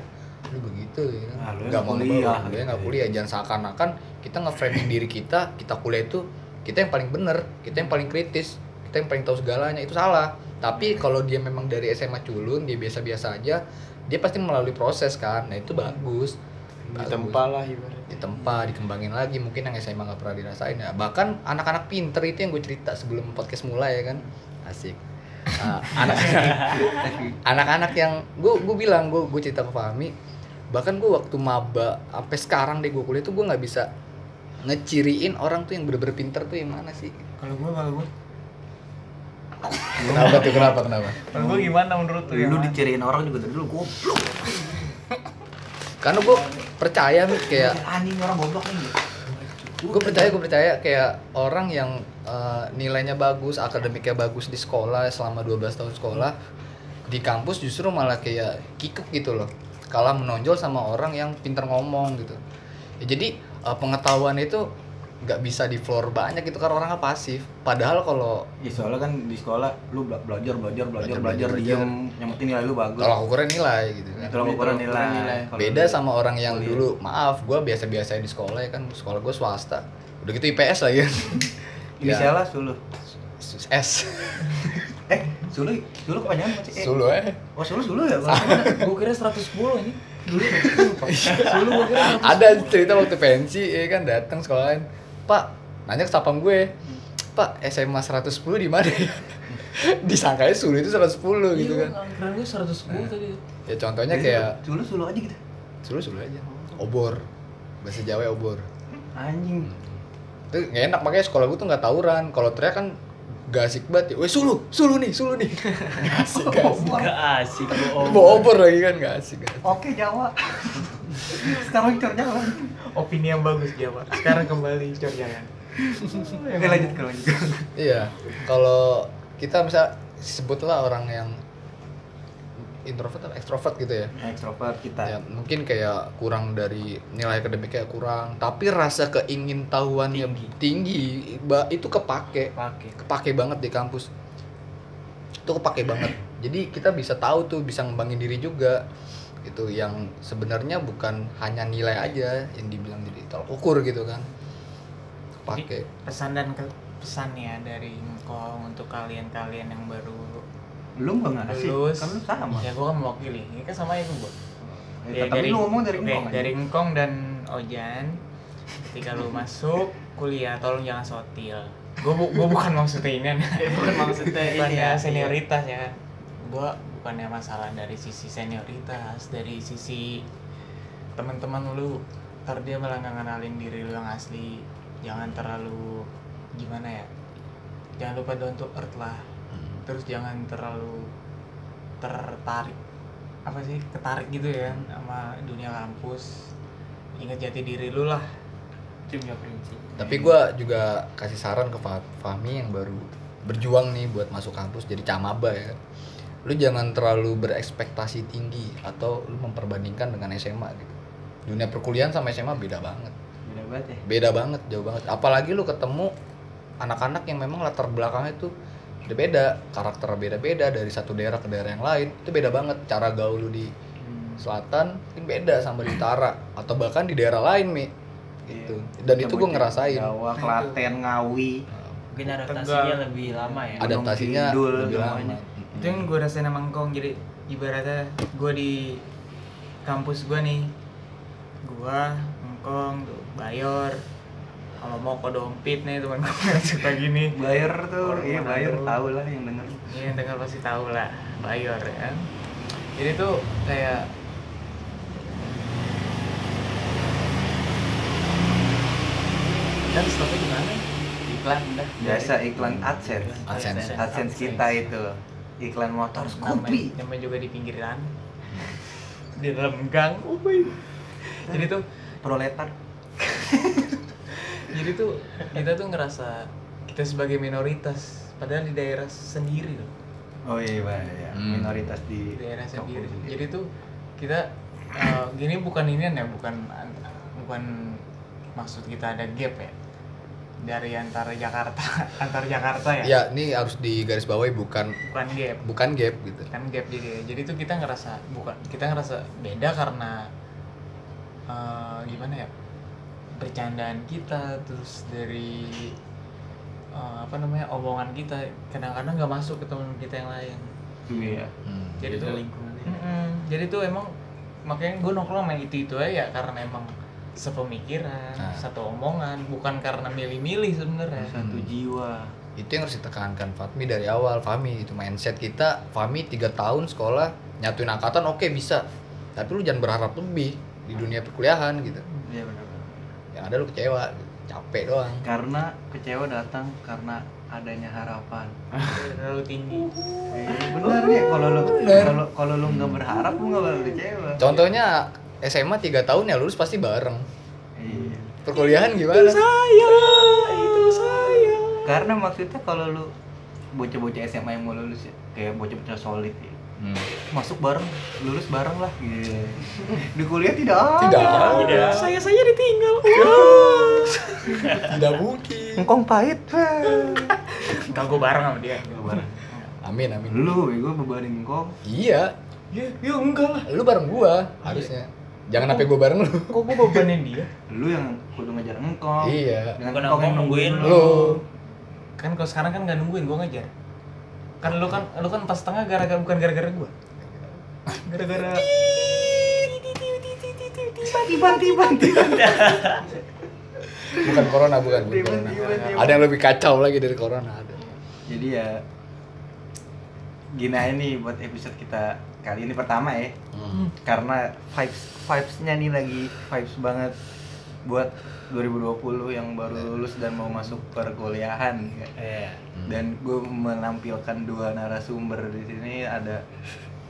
A: lu begitu ya kan.
D: Nah,
A: nggak mau
D: kuliah, gitu
A: nggak
D: ya.
A: kuliah. Jangan seakan-akan kita nge-framing diri kita kita kuliah itu kita yang paling bener kita yang paling kritis kita yang paling tahu segalanya itu salah. Tapi kalau dia memang dari SMA culun dia biasa-biasa aja dia pasti melalui proses kan. Nah itu bagus. Bagus.
B: Ditempa lah ibaratnya.
A: ditempa dikembangin lagi. Mungkin yang SMA nggak pernah dirasain ya. Bahkan anak-anak pinter itu yang gue cerita sebelum podcast mulai ya kan? Asik. Ah, anak-anak anak-anak yang gue gue bilang gue gue cerita ke Fahmi bahkan gue waktu maba sampai sekarang deh gue kuliah tuh gue nggak bisa ngeciriin orang tuh yang bener-bener pinter tuh yang mana sih?
C: Kalau gue kalau gue
A: kenapa tuh? Kenapa? Kenapa?
C: Kalau gue gimana menurut tuh
D: lu diciriin orang juga dari dulu goblok.
A: Karena gue percaya nih kayak
D: anjing orang goblok nih.
A: Gue percaya gue percaya kayak orang yang eh, nilainya bagus akademiknya bagus di sekolah selama 12 tahun sekolah di kampus justru malah kayak kikuk gitu loh. Kalah menonjol sama orang yang pinter ngomong gitu. Ya, jadi eh, pengetahuan itu nggak bisa di floor banyak gitu karena orangnya pasif. Padahal kalau
D: ya soalnya kan di sekolah lu bela- belajar belajar belajar
A: Belajar,
D: belajar
A: belajar,
D: diem yang penting nilai lu bagus.
A: Kalau ukuran nilai gitu. Kan
D: kalau ukuran nilai,
B: nilai.
A: Beda sama orang yang
D: kuliah.
A: dulu maaf gue biasa-biasa di sekolah ya kan sekolah gue swasta. Udah gitu IPS lagi. Kan
D: inisialnya sulu.
A: S.
D: Eh sulu sulu kepanjangan apa sih? Eh.
A: Sulu eh.
D: Oh sulu sulu ya?
C: Gue kira 110 ini. Dulu dulu gue kira
A: ada cerita waktu pensi ya kan datang sekolahan pak. Nanya ke sapam gue pak SMA 110 di mana? Ya disangkanya sulu itu 110 gitu kan.
C: kira gue 110 tadi.
A: Ya contohnya kayak
D: sulu sulu aja gitu.
A: Sulu sulu aja. Obor. Bahasa Jawa obor.
D: Anjing.
A: Itu nggak enak makanya sekolah gue tuh nggak tawuran. Kalau teriak kan gak asik banget ya. Weh sulu. Sulu nih sulu nih. Nggak asik gak asik.
E: Gak asik bohong.
A: bawa obor lagi kan? Gak asik gak asik.
D: oke Jawa. Sekarang cor jalan
C: opini yang bagus dia pak sekarang kembali cor jangan
D: Oke lanjut ke lanjut.
A: Iya, kalau kita bisa sebutlah orang yang introvert atau ekstrovert gitu ya?
D: Ekstrovert kita.
A: Ya mungkin kayak kurang dari nilai akademiknya kurang tapi rasa keingin tahuannya tinggi, ba- itu kepake.
E: Pakai
A: kepake banget di kampus. Itu kepake banget. Jadi kita bisa tahu tuh bisa ngembangin diri juga. Itu yang sebenarnya bukan hanya nilai aja yang dibilang jadi tolak ukur gitu kan. Kepake.
C: pesan dan ke pesannya dari engkau untuk kalian-kalian yang baru
D: lu gak ngasih?
C: Lulus
D: kan lu sama.
C: ya gua kan mewakili. Ini kan sama itu gua
D: Ya, tapi lu ngomong dari
C: oke,
D: ngomong aja.
C: dari Ngkong dan Ojan. Ketika lu masuk kuliah tolong jangan sotil. Gue bu gua bukan maksudnya ini
B: bukan maksudnya
C: bukan
B: ini
C: ya
B: ya.
C: senioritas ya. Kan gue bukannya masalah dari sisi senioritas dari sisi teman-teman lu. Ntar dia malah nggak ngenalin diri lu yang asli. Jangan terlalu gimana ya? Jangan lupa down to earth lah terus jangan terlalu tertarik apa sih ketarik gitu ya sama dunia kampus. Ingat jati diri lu lah.
E: Itu prinsip
A: tapi gua juga kasih saran ke Fa- Fahmi yang baru berjuang nih buat masuk kampus jadi camaba ya. Lu jangan terlalu berekspektasi tinggi atau lu memperbandingkan dengan SMA gitu. Dunia perkuliahan sama SMA beda banget.
D: Beda banget ya?
A: Beda banget jauh banget. Apalagi lu ketemu anak-anak yang memang latar belakangnya itu udah beda karakter beda-beda dari satu daerah ke daerah yang lain itu beda banget. Cara gaul lu di selatan mungkin beda sama di utara atau bahkan di daerah lain mi. Gitu. Dan itu gue ngerasain.
D: Jawa Klaten Ngawi.
E: Mungkin adaptasinya
C: Tegal.
E: lebih lama ya.
D: Ada-
A: adaptasinya
D: Kidul
A: lebih lama.
D: semuanya.
C: itu yang gue rasain sama Ngkong. Jadi ibaratnya gue di kampus gue nih. Gue Ngkong tuh Bayor sama Moko Dompit nih teman gue yang suka gini.
D: Bayer tuh.
C: Orang
D: iya. Bayer tahu lah yang denger.
C: Iya yang dengar pasti tahu lah. Bayor ya kan? Jadi tuh kayak dan stopnya gimana?
E: Iklan udah
D: biasa iklan AdSense.
A: AdSense.
D: AdSense. Kita itu. Iklan motor Scoopy
C: namanya, namanya juga di pinggiran. Di dalam gang. Oh my. jadi tuh
D: proletar
C: jadi tuh kita tuh ngerasa kita sebagai minoritas padahal di daerah sendiri loh.
D: Oh iya Pak, ya.
A: Hmm.
D: minoritas
C: di
D: di
C: daerah sendiri.
D: sendiri.
C: jadi tuh kita eh, gini bukan ini ya bukan bukan maksud kita ada gap ya. Dari antara Jakarta antar Jakarta ya.
A: Ya ini harus digarisbawahi bukan
C: bukan gap.
A: bukan gap gitu.
C: Kan gap jadi jadi tuh kita ngerasa bukan kita ngerasa beda karena eh, gimana ya bercandaan kita terus dari eh, apa namanya omongan kita. Kadang-kadang nggak masuk ke teman kita yang lain.
D: Iya.
A: Hmm.
C: jadi tuh
E: lingkungan
C: Mm-mm. jadi tuh emang makanya gue nongkrong sama yang itu itu aja ya karena emang sepemikiran
A: Nah.
C: satu omongan bukan karena milih-milih sebenarnya.
D: Satu
A: Hmm.
D: jiwa.
A: Itu yang harus ditekankan Fatmi dari awal. Fahmi itu mindset kita Fahmi tiga tahun sekolah nyatuin angkatan oke bisa. Tapi lu jangan berharap lebih di dunia perkuliahan gitu.
D: Iya benar
A: yang ada lu kecewa. Capek doang.
D: Karena kecewa datang karena adanya harapan.
C: Terlalu tinggi.
D: Eh, bener ya. Kalau lu kalau kalau lu nggak berharap lu nggak bakal kecewa.
A: Contohnya SMA tiga tahun ya lulus pasti bareng.
D: Iya.
A: Perkuliahan gimana?
C: saya itu saya
D: karena maksudnya kalau lu bocah-bocah SMA yang mau lulus ya kayak bocah-bocah solid ya
A: Hmm.
D: masuk bareng lulus bareng lah gitu. Di kuliah tidak ada.
A: Tidak ada.
C: saya saya ditinggal.
A: Tidak. Mungkin.
D: Engkong pahit.
C: Enggak gue bareng sama dia?
D: Bareng.
A: Amin amin.
D: Lu gue bebanin engkong.
A: Iya.
C: Ya ya enggak lah.
A: Lu bareng gua harusnya. Jangan sampai gua bareng lu.
C: Kok gue bebanin dia?
D: Lu yang kudu ngejar engkong.
A: Iya.
D: Dengan engkong
E: nungguin
A: lu.
C: kan kalau sekarang kan nggak nungguin gue ngejar kan lu kan lu kan pas tengah gara-gara bukan gara-gara gue gara-gara
D: tiba tiba tiba
A: bukan corona bukan, bukan corona. Ada yang lebih kacau lagi dari corona ada.
D: Jadi ya gini aja nih buat episode kita kali ini pertama ya.
A: Hmm.
D: karena vibes vibesnya nih lagi vibes banget buat 2020 yang baru lulus dan mau masuk perkuliahan ya.
E: Iya.
A: Hmm.
D: dan gue menampilkan dua narasumber di sini ada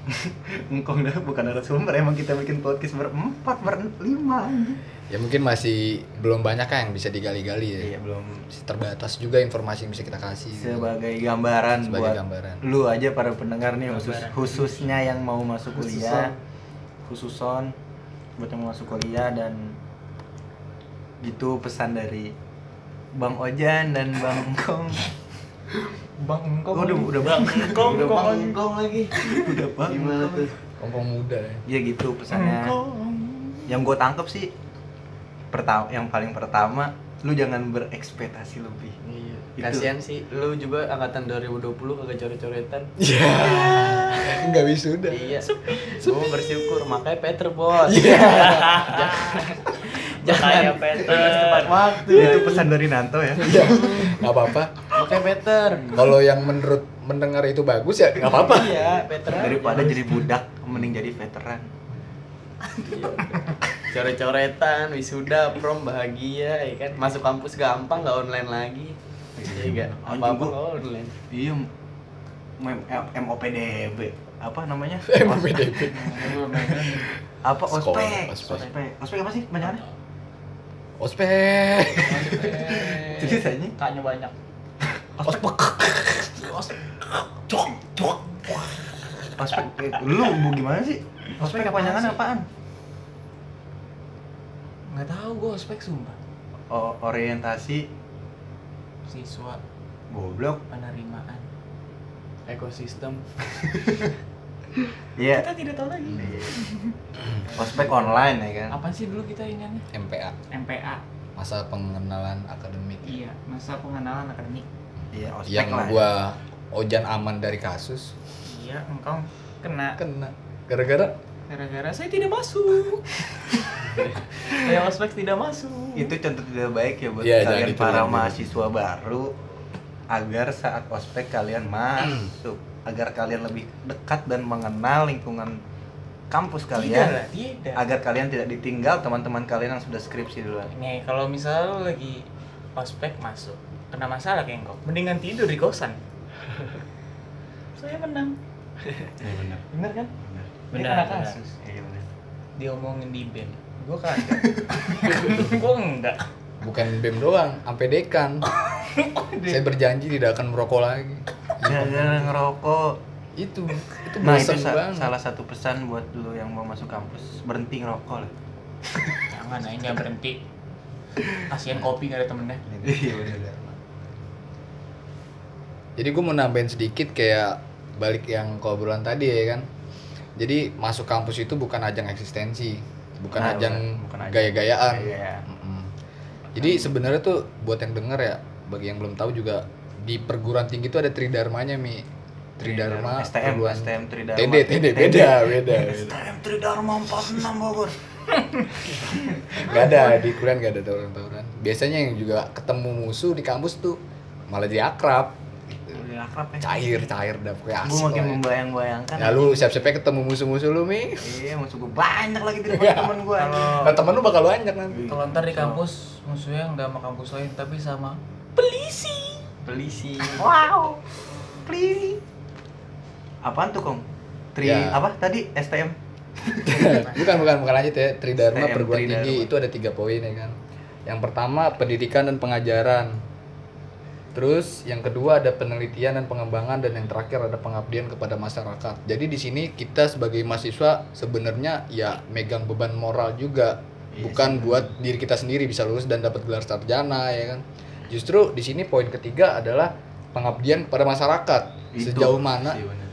D: engkong dah bukan narasumber emang kita bikin podcast berempat berlima anjing.
A: Ya mungkin masih belum banyak kan yang bisa digali-gali ya.
D: iya belum
A: terbatas juga informasi yang bisa kita kasih. gitu.
D: sebagai gambaran
A: Sebagai
D: buat
A: gambaran.
D: lu aja para pendengar nih khusus khususnya yang mau masuk kuliah khususon buat yang mau masuk kuliah dan gitu pesan dari Bang Ojan dan Bang Engkong
C: bang engkau
D: udah udah Bang
B: Kong,
D: udah Bang
B: kong, kong lagi.
D: udah Bang
B: Gimana tuh?
A: Kongkong muda ya.
D: ya gitu pesannya yang gue tangkep sih pertama yang paling pertama lu jangan berekspektasi lebih
B: Iya.
D: Itu.
B: Kasihan sih, lu juga angkatan 2020 kagak coret-coretan.
A: Iya. Enggak wisuda.
B: Iya. Gue bersyukur, makanya Peter bos.
E: Makanya Peter.
B: Lulus tepat waktu.
D: itu pesan dari Nanto ya
A: Iya. Enggak apa-apa.
B: Makanya Peter.
A: Kalau yang menurut mendengar itu bagus ya enggak apa-apa.
B: Iya, Peter.
D: daripada jadi budak mending jadi veteran
B: coret-coretan, wisuda, prom bahagia, ya kan. Masuk kampus gampang, nggak online lagi. Iya enggak?
D: Anjing,
B: Apa-apa
D: gua-
B: nggak online.
D: iya MOPDB apa namanya
A: MPDB.
D: apa ospek
A: ospek.
D: ospek ospek apa sih banyakannya
A: Ospek.
D: jadi tanya
E: Kaknya banyak.
A: Ospek.
D: ospek. Eh, lu bu gimana sih? Ospek kepanjangan apaan?
C: Nggak tahu gue ospek sumpah.
D: Oh, orientasi.
C: Siswa.
D: Goblok.
C: Penerimaan.
B: Ekosistem.
D: iya.
C: Kita tidak tahu lagi.
D: Ospek online ya kan?
C: Apa sih dulu kita ingatnya?
A: MPA.
C: MPA
A: Masa pengenalan akademik.
C: iya masa pengenalan akademik.
D: Iya ospek
A: Yang
D: lah
A: gua Ojan aman dari kasus.
C: iya engkau kena.
A: Kena. Gara-gara?
C: Gara-gara saya tidak masuk. Saya ospek tidak masuk.
D: Itu contoh tidak baik ya buat
A: Iya, jangan
D: kalian para
A: jangan.
D: mahasiswa baru agar saat ospek kalian masuk agar kalian lebih dekat dan mengenal lingkungan kampus
C: tidak
D: kalian
C: lah tidak.
D: agar kalian tidak ditinggal teman-teman kalian yang sudah skripsi duluan.
C: Nih kalau misalnya lu lagi ospek masuk kena masalah kayak engkau mendingan tidur di kosan. Saya menang.
D: Iya benar.
C: Bener kan?
D: Benar.
C: Dia
E: Benar,
C: kasus.
D: Iya benar.
C: Diomongin di band gue kagak. Gue enggak.
A: Bukan BEM doang, sampai dekan. Saya berjanji tidak akan merokok lagi.
D: Jangan ngerokok
A: Itu itu
D: nah itu sa-
A: banget.
D: salah satu pesan buat lu yang mau masuk kampus berhenti ngerokok lah
C: jangan aja jangan berhenti kasihan kopi gak ada temennya
D: iya benar
A: Jadi gue mau nambahin sedikit kayak balik yang obrolan tadi ya kan. Jadi masuk kampus itu bukan ajang eksistensi, bukan
D: Nah,
A: ajang gaya-gayaan.
D: Iya.
A: Mm-mm. Jadi sebenarnya tuh buat yang denger ya, bagi yang belum tahu juga di perguruan tinggi itu ada tridharmanya mi. Tridharma
D: STM
A: perguruan-
D: STM Tridharma
A: TD TD beda beda.
D: STM Tridharma 46 Bogor
A: Gak ada di kuliah gak ada tawuran-tawuran. Biasanya yang juga ketemu musuh di kampus tuh malah jadi akrab. Gitu.
D: akrab ya
A: Cair cair dah pokoknya
D: gue
A: asik.
D: makin
A: lah ya.
D: membayang-bayangkan
A: Ya lu siap-siapnya ketemu musuh-musuh lu mi.
D: iya musuh gue banyak lagi di depan teman gue
C: kalau
A: Nah, temen lu bakal banyak nanti.
C: kalau ntar di kampus musuhnya nggak sama kampus lain tapi sama polisi
B: Polisi.
D: wow please apaan tuh kong tri
A: Ya.
D: apa tadi STM
A: bukan bukan bukan lanjut ya. Tridharma
D: STM
A: perguruan
D: Tridharma.
A: tinggi itu ada tiga poin ya kan. Yang pertama pendidikan dan pengajaran. Terus yang kedua ada penelitian dan pengembangan dan yang terakhir ada pengabdian kepada masyarakat. Jadi di sini kita sebagai mahasiswa sebenarnya ya megang beban moral juga.
D: Iya
A: Bukan buat diri kita sendiri bisa lulus dan dapat gelar sarjana ya kan. Justru di sini poin ketiga adalah pengabdian kepada masyarakat.
D: Itu
A: Sejauh mana
D: sih, bener.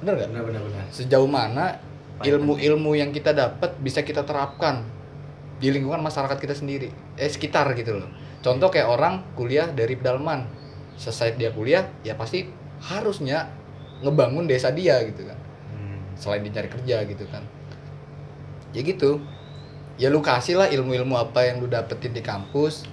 A: bener nggak?
B: Benar benar.
A: Sejauh mana ilmu-ilmu yang kita dapat bisa kita terapkan di lingkungan masyarakat kita sendiri, eh sekitar gitu loh. Contoh kayak orang kuliah dari pedalaman, selesai dia kuliah, ya pasti harusnya ngebangun desa dia gitu kan.
D: Hmm.
A: Selain dia cari kerja gitu kan. Ya gitu. Ya lu kasih lah ilmu-ilmu apa yang lu dapetin di kampus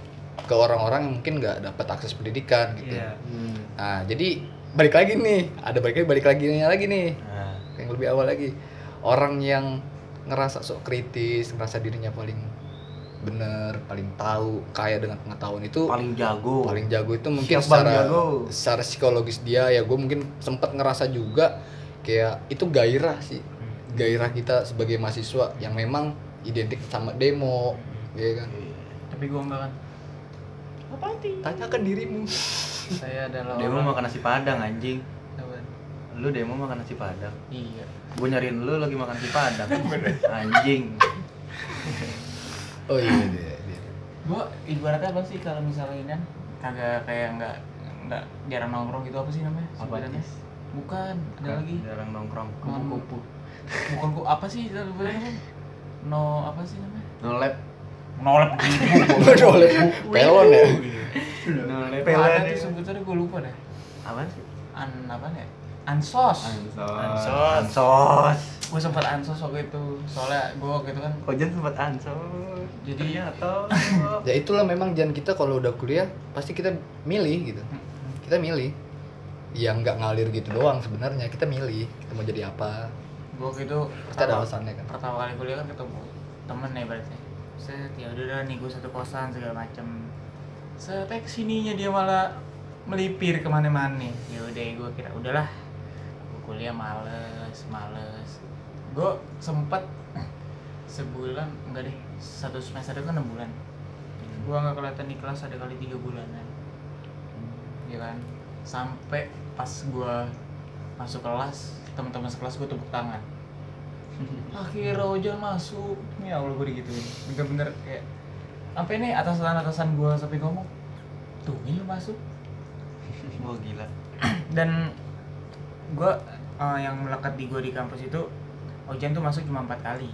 A: ke orang-orang yang mungkin nggak dapat akses pendidikan gitu.
E: Iya.
B: Hmm.
A: Nah, jadi balik lagi nih, ada balik lagi balik lagi lagi nih.
D: Nah,
A: yang lebih awal lagi. Orang yang ngerasa sok kritis ngerasa dirinya paling bener paling tahu kaya dengan pengetahuan itu
D: paling jago.
A: paling jago itu mungkin
D: Siap Bang
A: secara
D: jago.
A: secara psikologis dia ya. Gue mungkin sempat ngerasa juga kayak itu gairah sih. Gairah kita sebagai mahasiswa yang memang identik sama demo ya kan?
C: Tapi gua enggak kan
A: tanyakan dirimu
C: saya adalah
D: Demo
C: orang
D: makan nasi padang anjing.
C: Apaan?
D: Lu demo makan nasi padang.
C: iya
D: Gue nyariin lu lagi makan nasi padang. anjing.
A: oh iya dia, dia.
C: gua ibaratnya apa sih kalau misalnya ini kan kagak kayak nggak nggak jarang nongkrong gitu apa sih namanya
D: Apa sih?
C: bukan ada lagi
D: Jarang nongkrong.
C: kupu-kupu bukan ku apa sih no apa sih namanya
B: nolep
C: nolep gitu
A: Oleh pelon ya?
B: Nolep
C: ada tuh sebutannya gue lupa deh.
D: Apaan sih?
C: an apa nih? Ansos.
B: Ansos.
D: Ansos.
C: gue sempat ansos waktu itu. Soalnya gue waktu itu kan
D: Ojan sempat ansos.
C: Jadi-
D: atau
A: ya itulah memang jangan kita kalau udah kuliah pasti kita milih gitu. Kita milih. Yang nggak ngalir gitu doang sebenarnya kita milih kita mau jadi apa.
C: Gue waktu itu
A: pasti ada alasannya kan.
C: pertama kali kuliah kan ketemu temen nih berarti set ya udah dah nih gue satu kosan segala macem. Setek sininya dia malah melipir ke mana-mana. Ya udah gue kira udahlah gue kuliah males males. Gue sempet sebulan enggak deh satu semester itu enam bulan. Gue nggak kelihatan di kelas ada kali tiga bulanan. Ya kan? Sampai pas gue masuk kelas teman-teman sekelas gue tepuk tangan akhirnya hujan masuk. Ya allah gue digituin. Bener-bener kayak sampai nih atasan atasan gue sampai ngomong tuh ini lu masuk.
D: Wah gila.
C: dan gue yang melekat di gue di kampus itu Ojan tuh masuk cuma empat kali.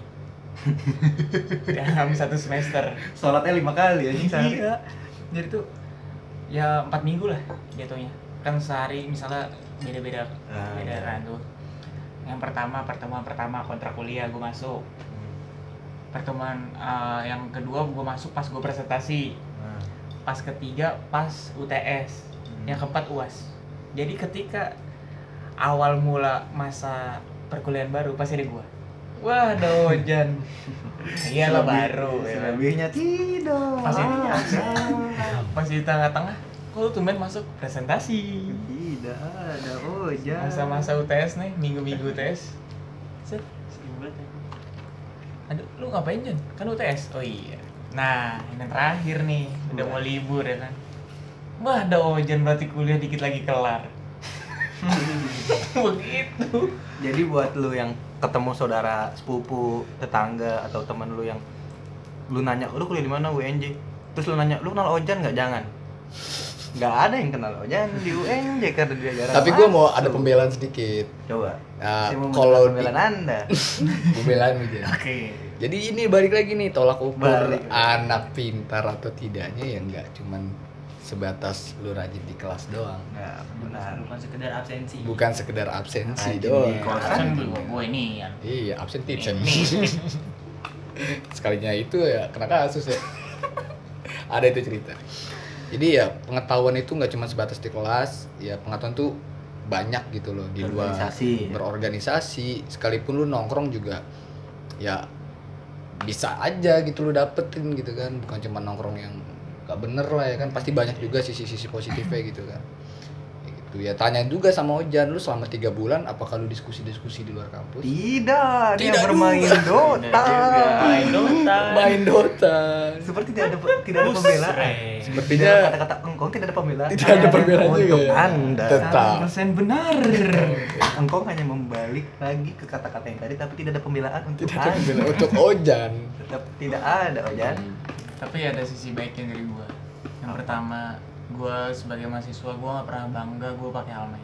C: Dalam satu semester.
D: Sholatnya lima kali anjing. Sehari.
C: iya. Jadi tuh ya empat minggu lah jatuhnya. Kan sehari misalnya beda-beda
D: Ah,
C: beda
D: iya.
C: kan tuh yang pertama pertemuan pertama kontrak kuliah gue masuk. Pertemuan uh, yang kedua gue masuk pas gue presentasi.
D: Nah,
C: pas ketiga pas UTS
D: Hmm.
C: yang keempat uas jadi ketika awal mula masa perkuliahan baru pasti ada gua. Wah ada Ojan iyalah
D: selebih-
C: baru ya kan?
D: Selebihnya tidak.
C: pas ini pas di tengah-tengah kok lu tumben masuk presentasi
D: Tidak ada Ojan.
C: masa-masa UTS nih minggu-minggu UTS set aduh lu ngapain Jan kan UTS oh iya. Nah ini terakhir nih. Udah mau libur ya kan? Wah ada Ojan berarti kuliah dikit lagi kelar. Begitu.
D: Jadi buat lu yang ketemu saudara, sepupu, tetangga atau teman lu yang lu nanya, lu kuliah di mana UNJ? Terus lu nanya, lu kenal Ojan nggak? Jangan. Nggak ada yang kenal Ojan di UNJ karena dia jarang.
A: tapi gue mau ada pembelaan sedikit
D: Coba.
A: Nah,
D: Saya mau
A: kalau
D: kalau
A: di-
D: pembelaan Anda.
A: pembelaan gitu
C: oke
A: jadi ini balik lagi nih tolak ukur
D: Balik.
A: anak pintar atau tidaknya ya nggak cuman sebatas lu rajin di kelas doang
D: Nggak benar.
E: bukan sekedar absensi
A: bukan sekedar absensi
D: Rajin
A: doang
D: di kelas.
C: kan gue gue ini ya
A: iya absen tipsen sekalinya itu ya kena kasus ya ada itu cerita jadi ya pengetahuan itu nggak cuma sebatas di kelas ya pengetahuan tuh banyak gitu loh di luar.
D: Organisasi.
A: berorganisasi sekalipun lu nongkrong juga ya bisa aja gitu lu dapetin gitu kan. Bukan cuma nongkrong yang gak bener lah ya kan. Pasti banyak juga sisi-sisi positifnya gitu kan. ya gitu ya tanya juga sama Ojan lu selama tiga bulan apakah lu diskusi-diskusi di luar kampus
D: Tidak, dia
A: Tidak
D: bermain Dota.
C: main Dota
A: main Dota
D: Seperti tidak ada tidak ada pembelaan.
A: Sepertinya
D: Dengan kata-kata engkau tidak ada pembelaan.
A: tidak ada perbedaan
D: Untuk
A: juga ya.
D: Anda.
A: tetap
C: persen benar
D: Engkau hanya membalik lagi ke kata-kata yang tadi tapi tidak ada pembelaan untuk
A: tidak ada
D: Anda.
A: pembelaan untuk Ojan
D: Tetap tidak ada, Ojan.
C: tapi ada sisi baiknya dari gue yang pertama gue sebagai mahasiswa gue gak pernah bangga gue pakai helmet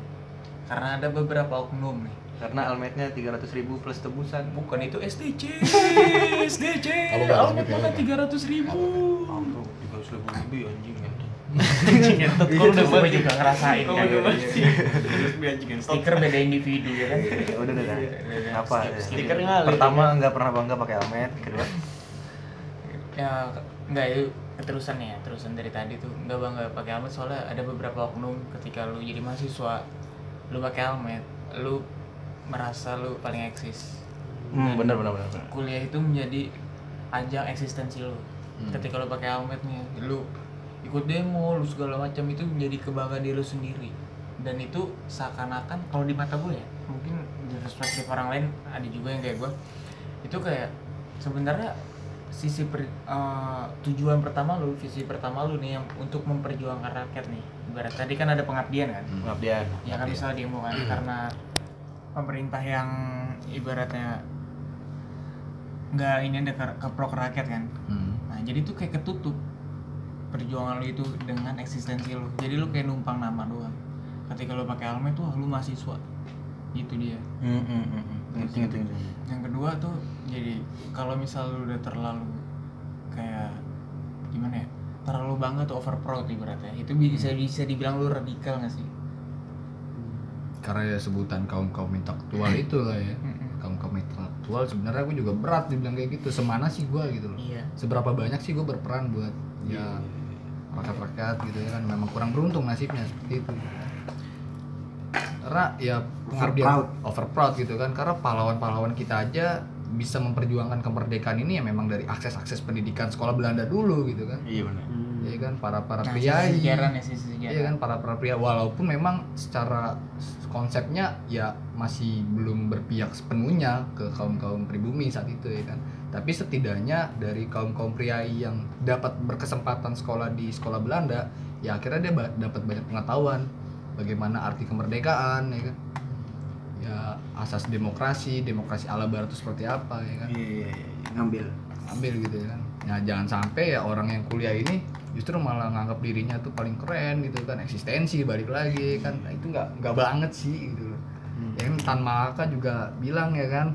C: karena ada beberapa oknum nih.
D: Karena almetnya 300 ribu plus tebusan.
C: bukan itu SDC SDC
A: Apa nggak
C: Almet mana
A: ya?
C: tiga ratus ribu?
D: Aduh, 300 ribu lebih anjing ya.
C: Ngentot
B: Iya,
C: kok udah gue juga ngerasain kan
B: udah
C: stiker beda individu ya kan?
D: Ya udah udah. Apa?
C: Skip, skip.
B: Stiker ngalir.
D: Pertama nggak pernah bangga pakai almet, kedua?
C: Ya nggak itu keterusan ya terusan dari tadi tuh nggak bangga pakai helmet soalnya ada beberapa oknum ketika lu jadi mahasiswa lu pakai helmet lu merasa lu paling eksis
D: Hmm, benar benar benar. benar.
C: kuliah itu menjadi ajang eksistensi lu
A: Hmm.
C: ketika lu pakai helmet nih lu ikut demo lu segala macam itu menjadi kebanggaan diri lu sendiri dan itu seakan-akan kalau di mata gue ya mungkin perspektif orang lain ada juga yang kayak gue itu kayak sebenarnya sisi per- eh, tujuan pertama lu visi pertama lu nih yang untuk memperjuangkan rakyat nih. Ibarat tadi kan ada pengabdian kan?
B: Pengabdian.
C: ya kan misalnya demo kan karena pemerintah yang ibaratnya nggak ini ada ke, ke pro rakyat kan?
A: Hmm.
C: nah jadi tuh kayak ketutup perjuangan lu itu dengan eksistensi lu. Jadi lu kayak numpang nama doang. Ketika lu pakai helmet tuh lu mahasiswa. Itu dia.
D: Hmm, hmm, hmm, hmm.
C: Yang kedua tuh jadi kalau misal lu udah terlalu kayak gimana ya terlalu bangga tuh over proud ibaratnya itu bisa bisa dibilang lu radikal gak sih?
A: Karena ya sebutan kaum kaum intelektual itu lah ya kaum kaum intelektual sebenarnya gue juga berat dibilang kayak gitu. Semana sih gue gitu loh.
C: Iya.
A: Seberapa banyak sih gue berperan buat ya rakyat-rakyat gitu ya kan. Memang kurang beruntung nasibnya seperti itu karena ya pengabdian
D: proud.
A: over proud gitu kan. Karena pahlawan-pahlawan kita aja bisa memperjuangkan kemerdekaan ini ya memang dari akses-akses pendidikan sekolah Belanda dulu gitu kan.
D: Iya benar.
A: ya kan para para
C: nah,
A: priai
C: sisi sejarah nih sisi sejarah
A: Iya kan para para pria walaupun memang secara konsepnya ya masih belum berpihak sepenuhnya ke kaum kaum pribumi saat itu ya kan. Tapi setidaknya dari kaum kaum priai yang dapat berkesempatan sekolah di sekolah Belanda, ya akhirnya dia dapat banyak pengetahuan bagaimana arti kemerdekaan ya kan. Ya asas demokrasi, demokrasi ala barat itu seperti apa ya kan.
D: Iya, iya, iya. Ngambil.
A: Ambil gitu ya kan. Nah jangan sampai ya orang yang kuliah ini justru malah nganggap dirinya tuh paling keren gitu kan eksistensi balik lagi kan nah, itu nggak nggak banget sih gitu loh ya kan Tan Malaka juga bilang ya kan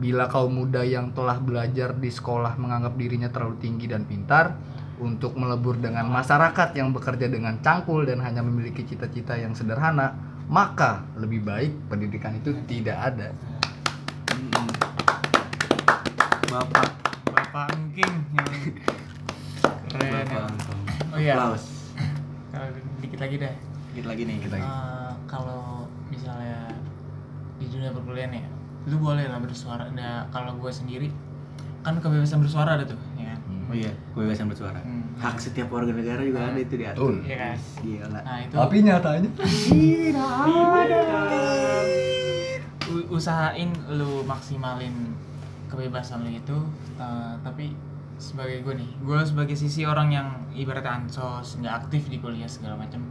A: bila kaum muda yang telah belajar di sekolah menganggap dirinya terlalu tinggi dan pintar untuk melebur dengan masyarakat yang bekerja dengan cangkul dan hanya memiliki cita-cita yang sederhana maka lebih baik pendidikan itu tidak ada
D: Bapak.
C: Bapak Engking yang keren ya.
D: Bapak.
C: Oh iya. Kalau dikit lagi deh.
D: Dikit lagi nih.
A: Dikit lagi.
C: Eh, kalau misalnya di dunia perkuliahan ya, lu boleh lah bersuara. Nah, kalau gue sendiri kan kebebasan bersuara ada tuh?
D: Oh iya, kebebasan bersuara.
C: Hmm.
D: Hak setiap warga negara juga ada itu diatur.
A: Betul.
C: Iya kan?
D: Gila.
C: Nah itu
A: tapi nyatanya
C: u- usahain lu maksimalin kebebasan lu itu, eh, tapi sebagai gue nih, gue sebagai sisi orang yang ibarat ansos, nggak aktif di kuliah segala macam,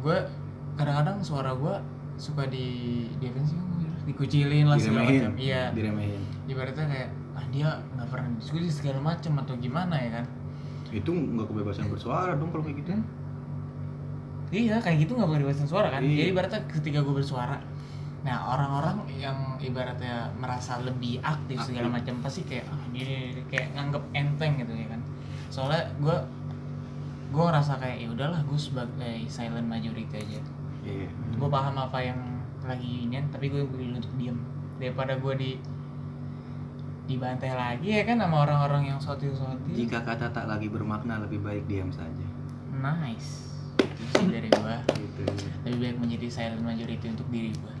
C: gue kadang-kadang suara gue suka di di apa sih dikucilin lah segala macam iya
D: Diremehin.
C: ibaratnya kayak ah dia nggak pernah diskusi segala macam atau gimana ya kan
D: Itu nggak kebebasan bersuara dong kalau kayak gitu.
C: iya kayak gitu nggak boleh kebebasan suara kan
D: Iya.
C: jadi ibaratnya ketika gue bersuara nah orang-orang yang ibaratnya merasa lebih aktif segala macam pasti kayak ah dia kayak nganggep enteng gitu ya kan soalnya gue gue ngerasa kayak ya udahlah gue sebagai silent majority aja
D: Iya.
C: gue paham apa yang lagi ini tapi gue pilih untuk diem daripada gue di dibantai lagi ya kan sama orang-orang yang sotil sotil
D: Jika kata tak lagi bermakna lebih baik diam saja.
C: nice itu sih dari gue
D: Gitu.
C: lebih baik menjadi silent majority untuk diri gue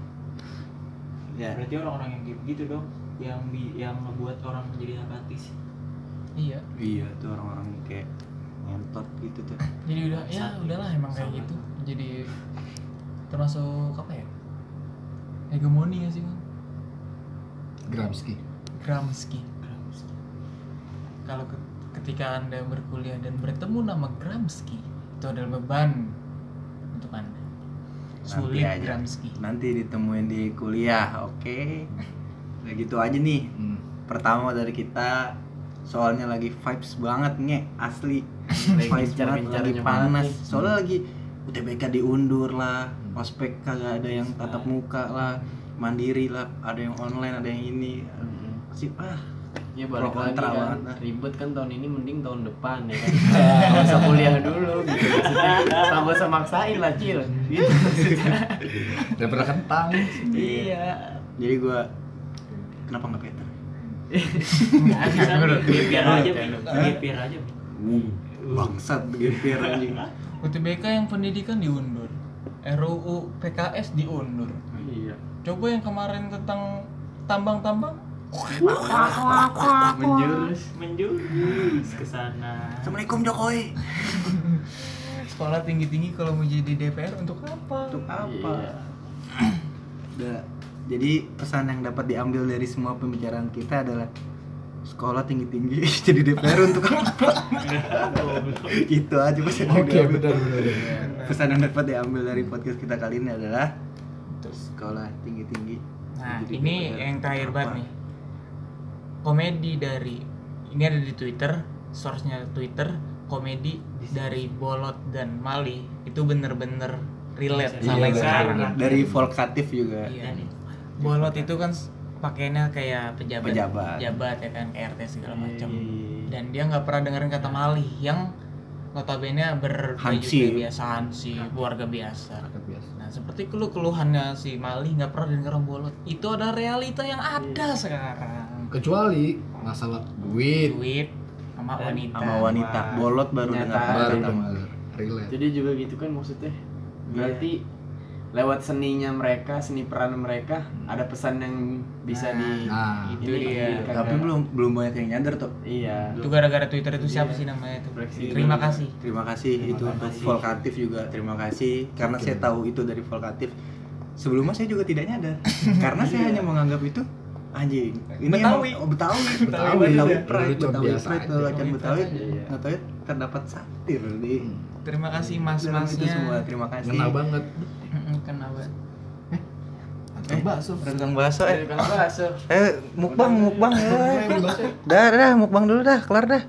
D: Ya.
E: Berarti orang-orang yang kayak gitu dong yang bi yang membuat orang menjadi apatis.
C: iya
D: Iya tuh orang-orang kayak ngentot gitu tuh.
C: jadi udah ya
E: Satu.
C: udahlah emang kayak gitu jadi termasuk apa ya hegemoni ya sih bang
A: Gramsci
C: Gramsci kalau ke- ketika anda berkuliah dan bertemu nama Gramsci itu adalah beban untuk anda sulit
D: aja.
C: Gramsci
D: Nanti ditemuin di kuliah, oke? Udah gitu aja nih.
A: Hmm.
D: Pertama dari kita soalnya lagi vibes banget nge asli vibes banget lagi panas
B: nih.
D: soalnya lagi UTBK diundur lah ospek kagak ada yang tatap muka lah mandiri lah ada yang online ada yang ini sih ah
B: Ya
D: Pro
B: balik lagi kan.
D: banget, nah.
B: ribet kan tahun ini mending tahun depan ya kan. Nggak usah kuliah dulu gitu. Maksudnya nggak usah maksain lah cil. Gitu maksudnya.
A: Daripada kentang.
B: Iya.
D: Jadi gua kenapa nggak Peter?
E: Biar aja, biar aja.
D: Uh, bangsat GPR anjing.
C: UTBK yang pendidikan diundur. RUU PKS diundur.
B: Iya.
C: Coba yang kemarin tentang tambang-tambang
B: menjurus
E: Menjurus ke sana.
D: Assalamualaikum Jokowi
C: sekolah tinggi-tinggi kalau mau jadi DPR untuk apa
D: untuk apa
B: Iya.
D: udah Jadi pesan yang dapat diambil dari semua pembicaraan kita adalah sekolah tinggi tinggi jadi DPR untuk apa? itu aja pesan yang
A: Oke,
D: diambil.
A: benar benar.
D: Pesan yang dapat diambil dari podcast kita kali ini adalah sekolah tinggi tinggi.
C: Nah, ini yang terakhir banget nih. Komedi dari ini ada di Twitter, source-nya Twitter, komedi dari Bolot dan Mali itu bener-bener relate sama yang
A: Iya,
C: sekarang.
A: bener.
D: Dari Volkatif juga.
C: Iya. Bolot itu kan pakainya kayak pejabat,
D: Pejabat.
C: pejabat ya kan, RT segala macam.
D: Iya.
C: Dan dia nggak pernah dengerin kata Mali yang notabene berbaju biasa Hansip, keluarga biasa.
A: Biasa.
C: Nah, seperti keluh keluhannya si Mali nggak pernah denger orang bolot. Itu adalah realita yang ada sekarang.
A: Kecuali masalah duit
C: Duit sama wanita.
D: Sama wanita bolot baru
B: Nyata.
D: dengar
A: baru dengar relate.
B: Jadi juga gitu kan maksudnya. Berarti lewat seninya mereka, seni peran mereka ada pesan yang bisa di
A: Nah,
C: itu
B: ini
C: dia.
B: kan,
D: Tapi
B: kan?
D: belum belum banyak yang nyadar tuh.
B: Iya.
C: Itu gara-gara Twitter itu siapa sih namanya itu?
B: Brexit.
C: Terima kasih.
D: Terima kasih itu untuk Volkatif juga terima kasih karena saya tahu itu dari Volkatif. Sebelumnya saya juga tidak nyadar karena saya hanya menganggap itu anjing. Ini
C: Betawi.
D: emang- oh, Betawi,
A: Betawi
D: Betawi, Betawi
A: ya.
D: pride, Betawi
A: biasa
D: pride,
A: aja.
D: lelakian Betawi.
B: Iya.
D: Nggak tahu ya, terdapat satir di
C: Terima kasih mas-masnya.
D: semua. Terima kasih.
A: ngena banget.
C: Mm-mm, Kena banget.
A: Eh, bakso.
D: Ada tukang bakso eh.
B: Kan bakso.
D: Eh, mukbang, mukbang ya. Dah, dah, mukbang dulu dah, kelar dah.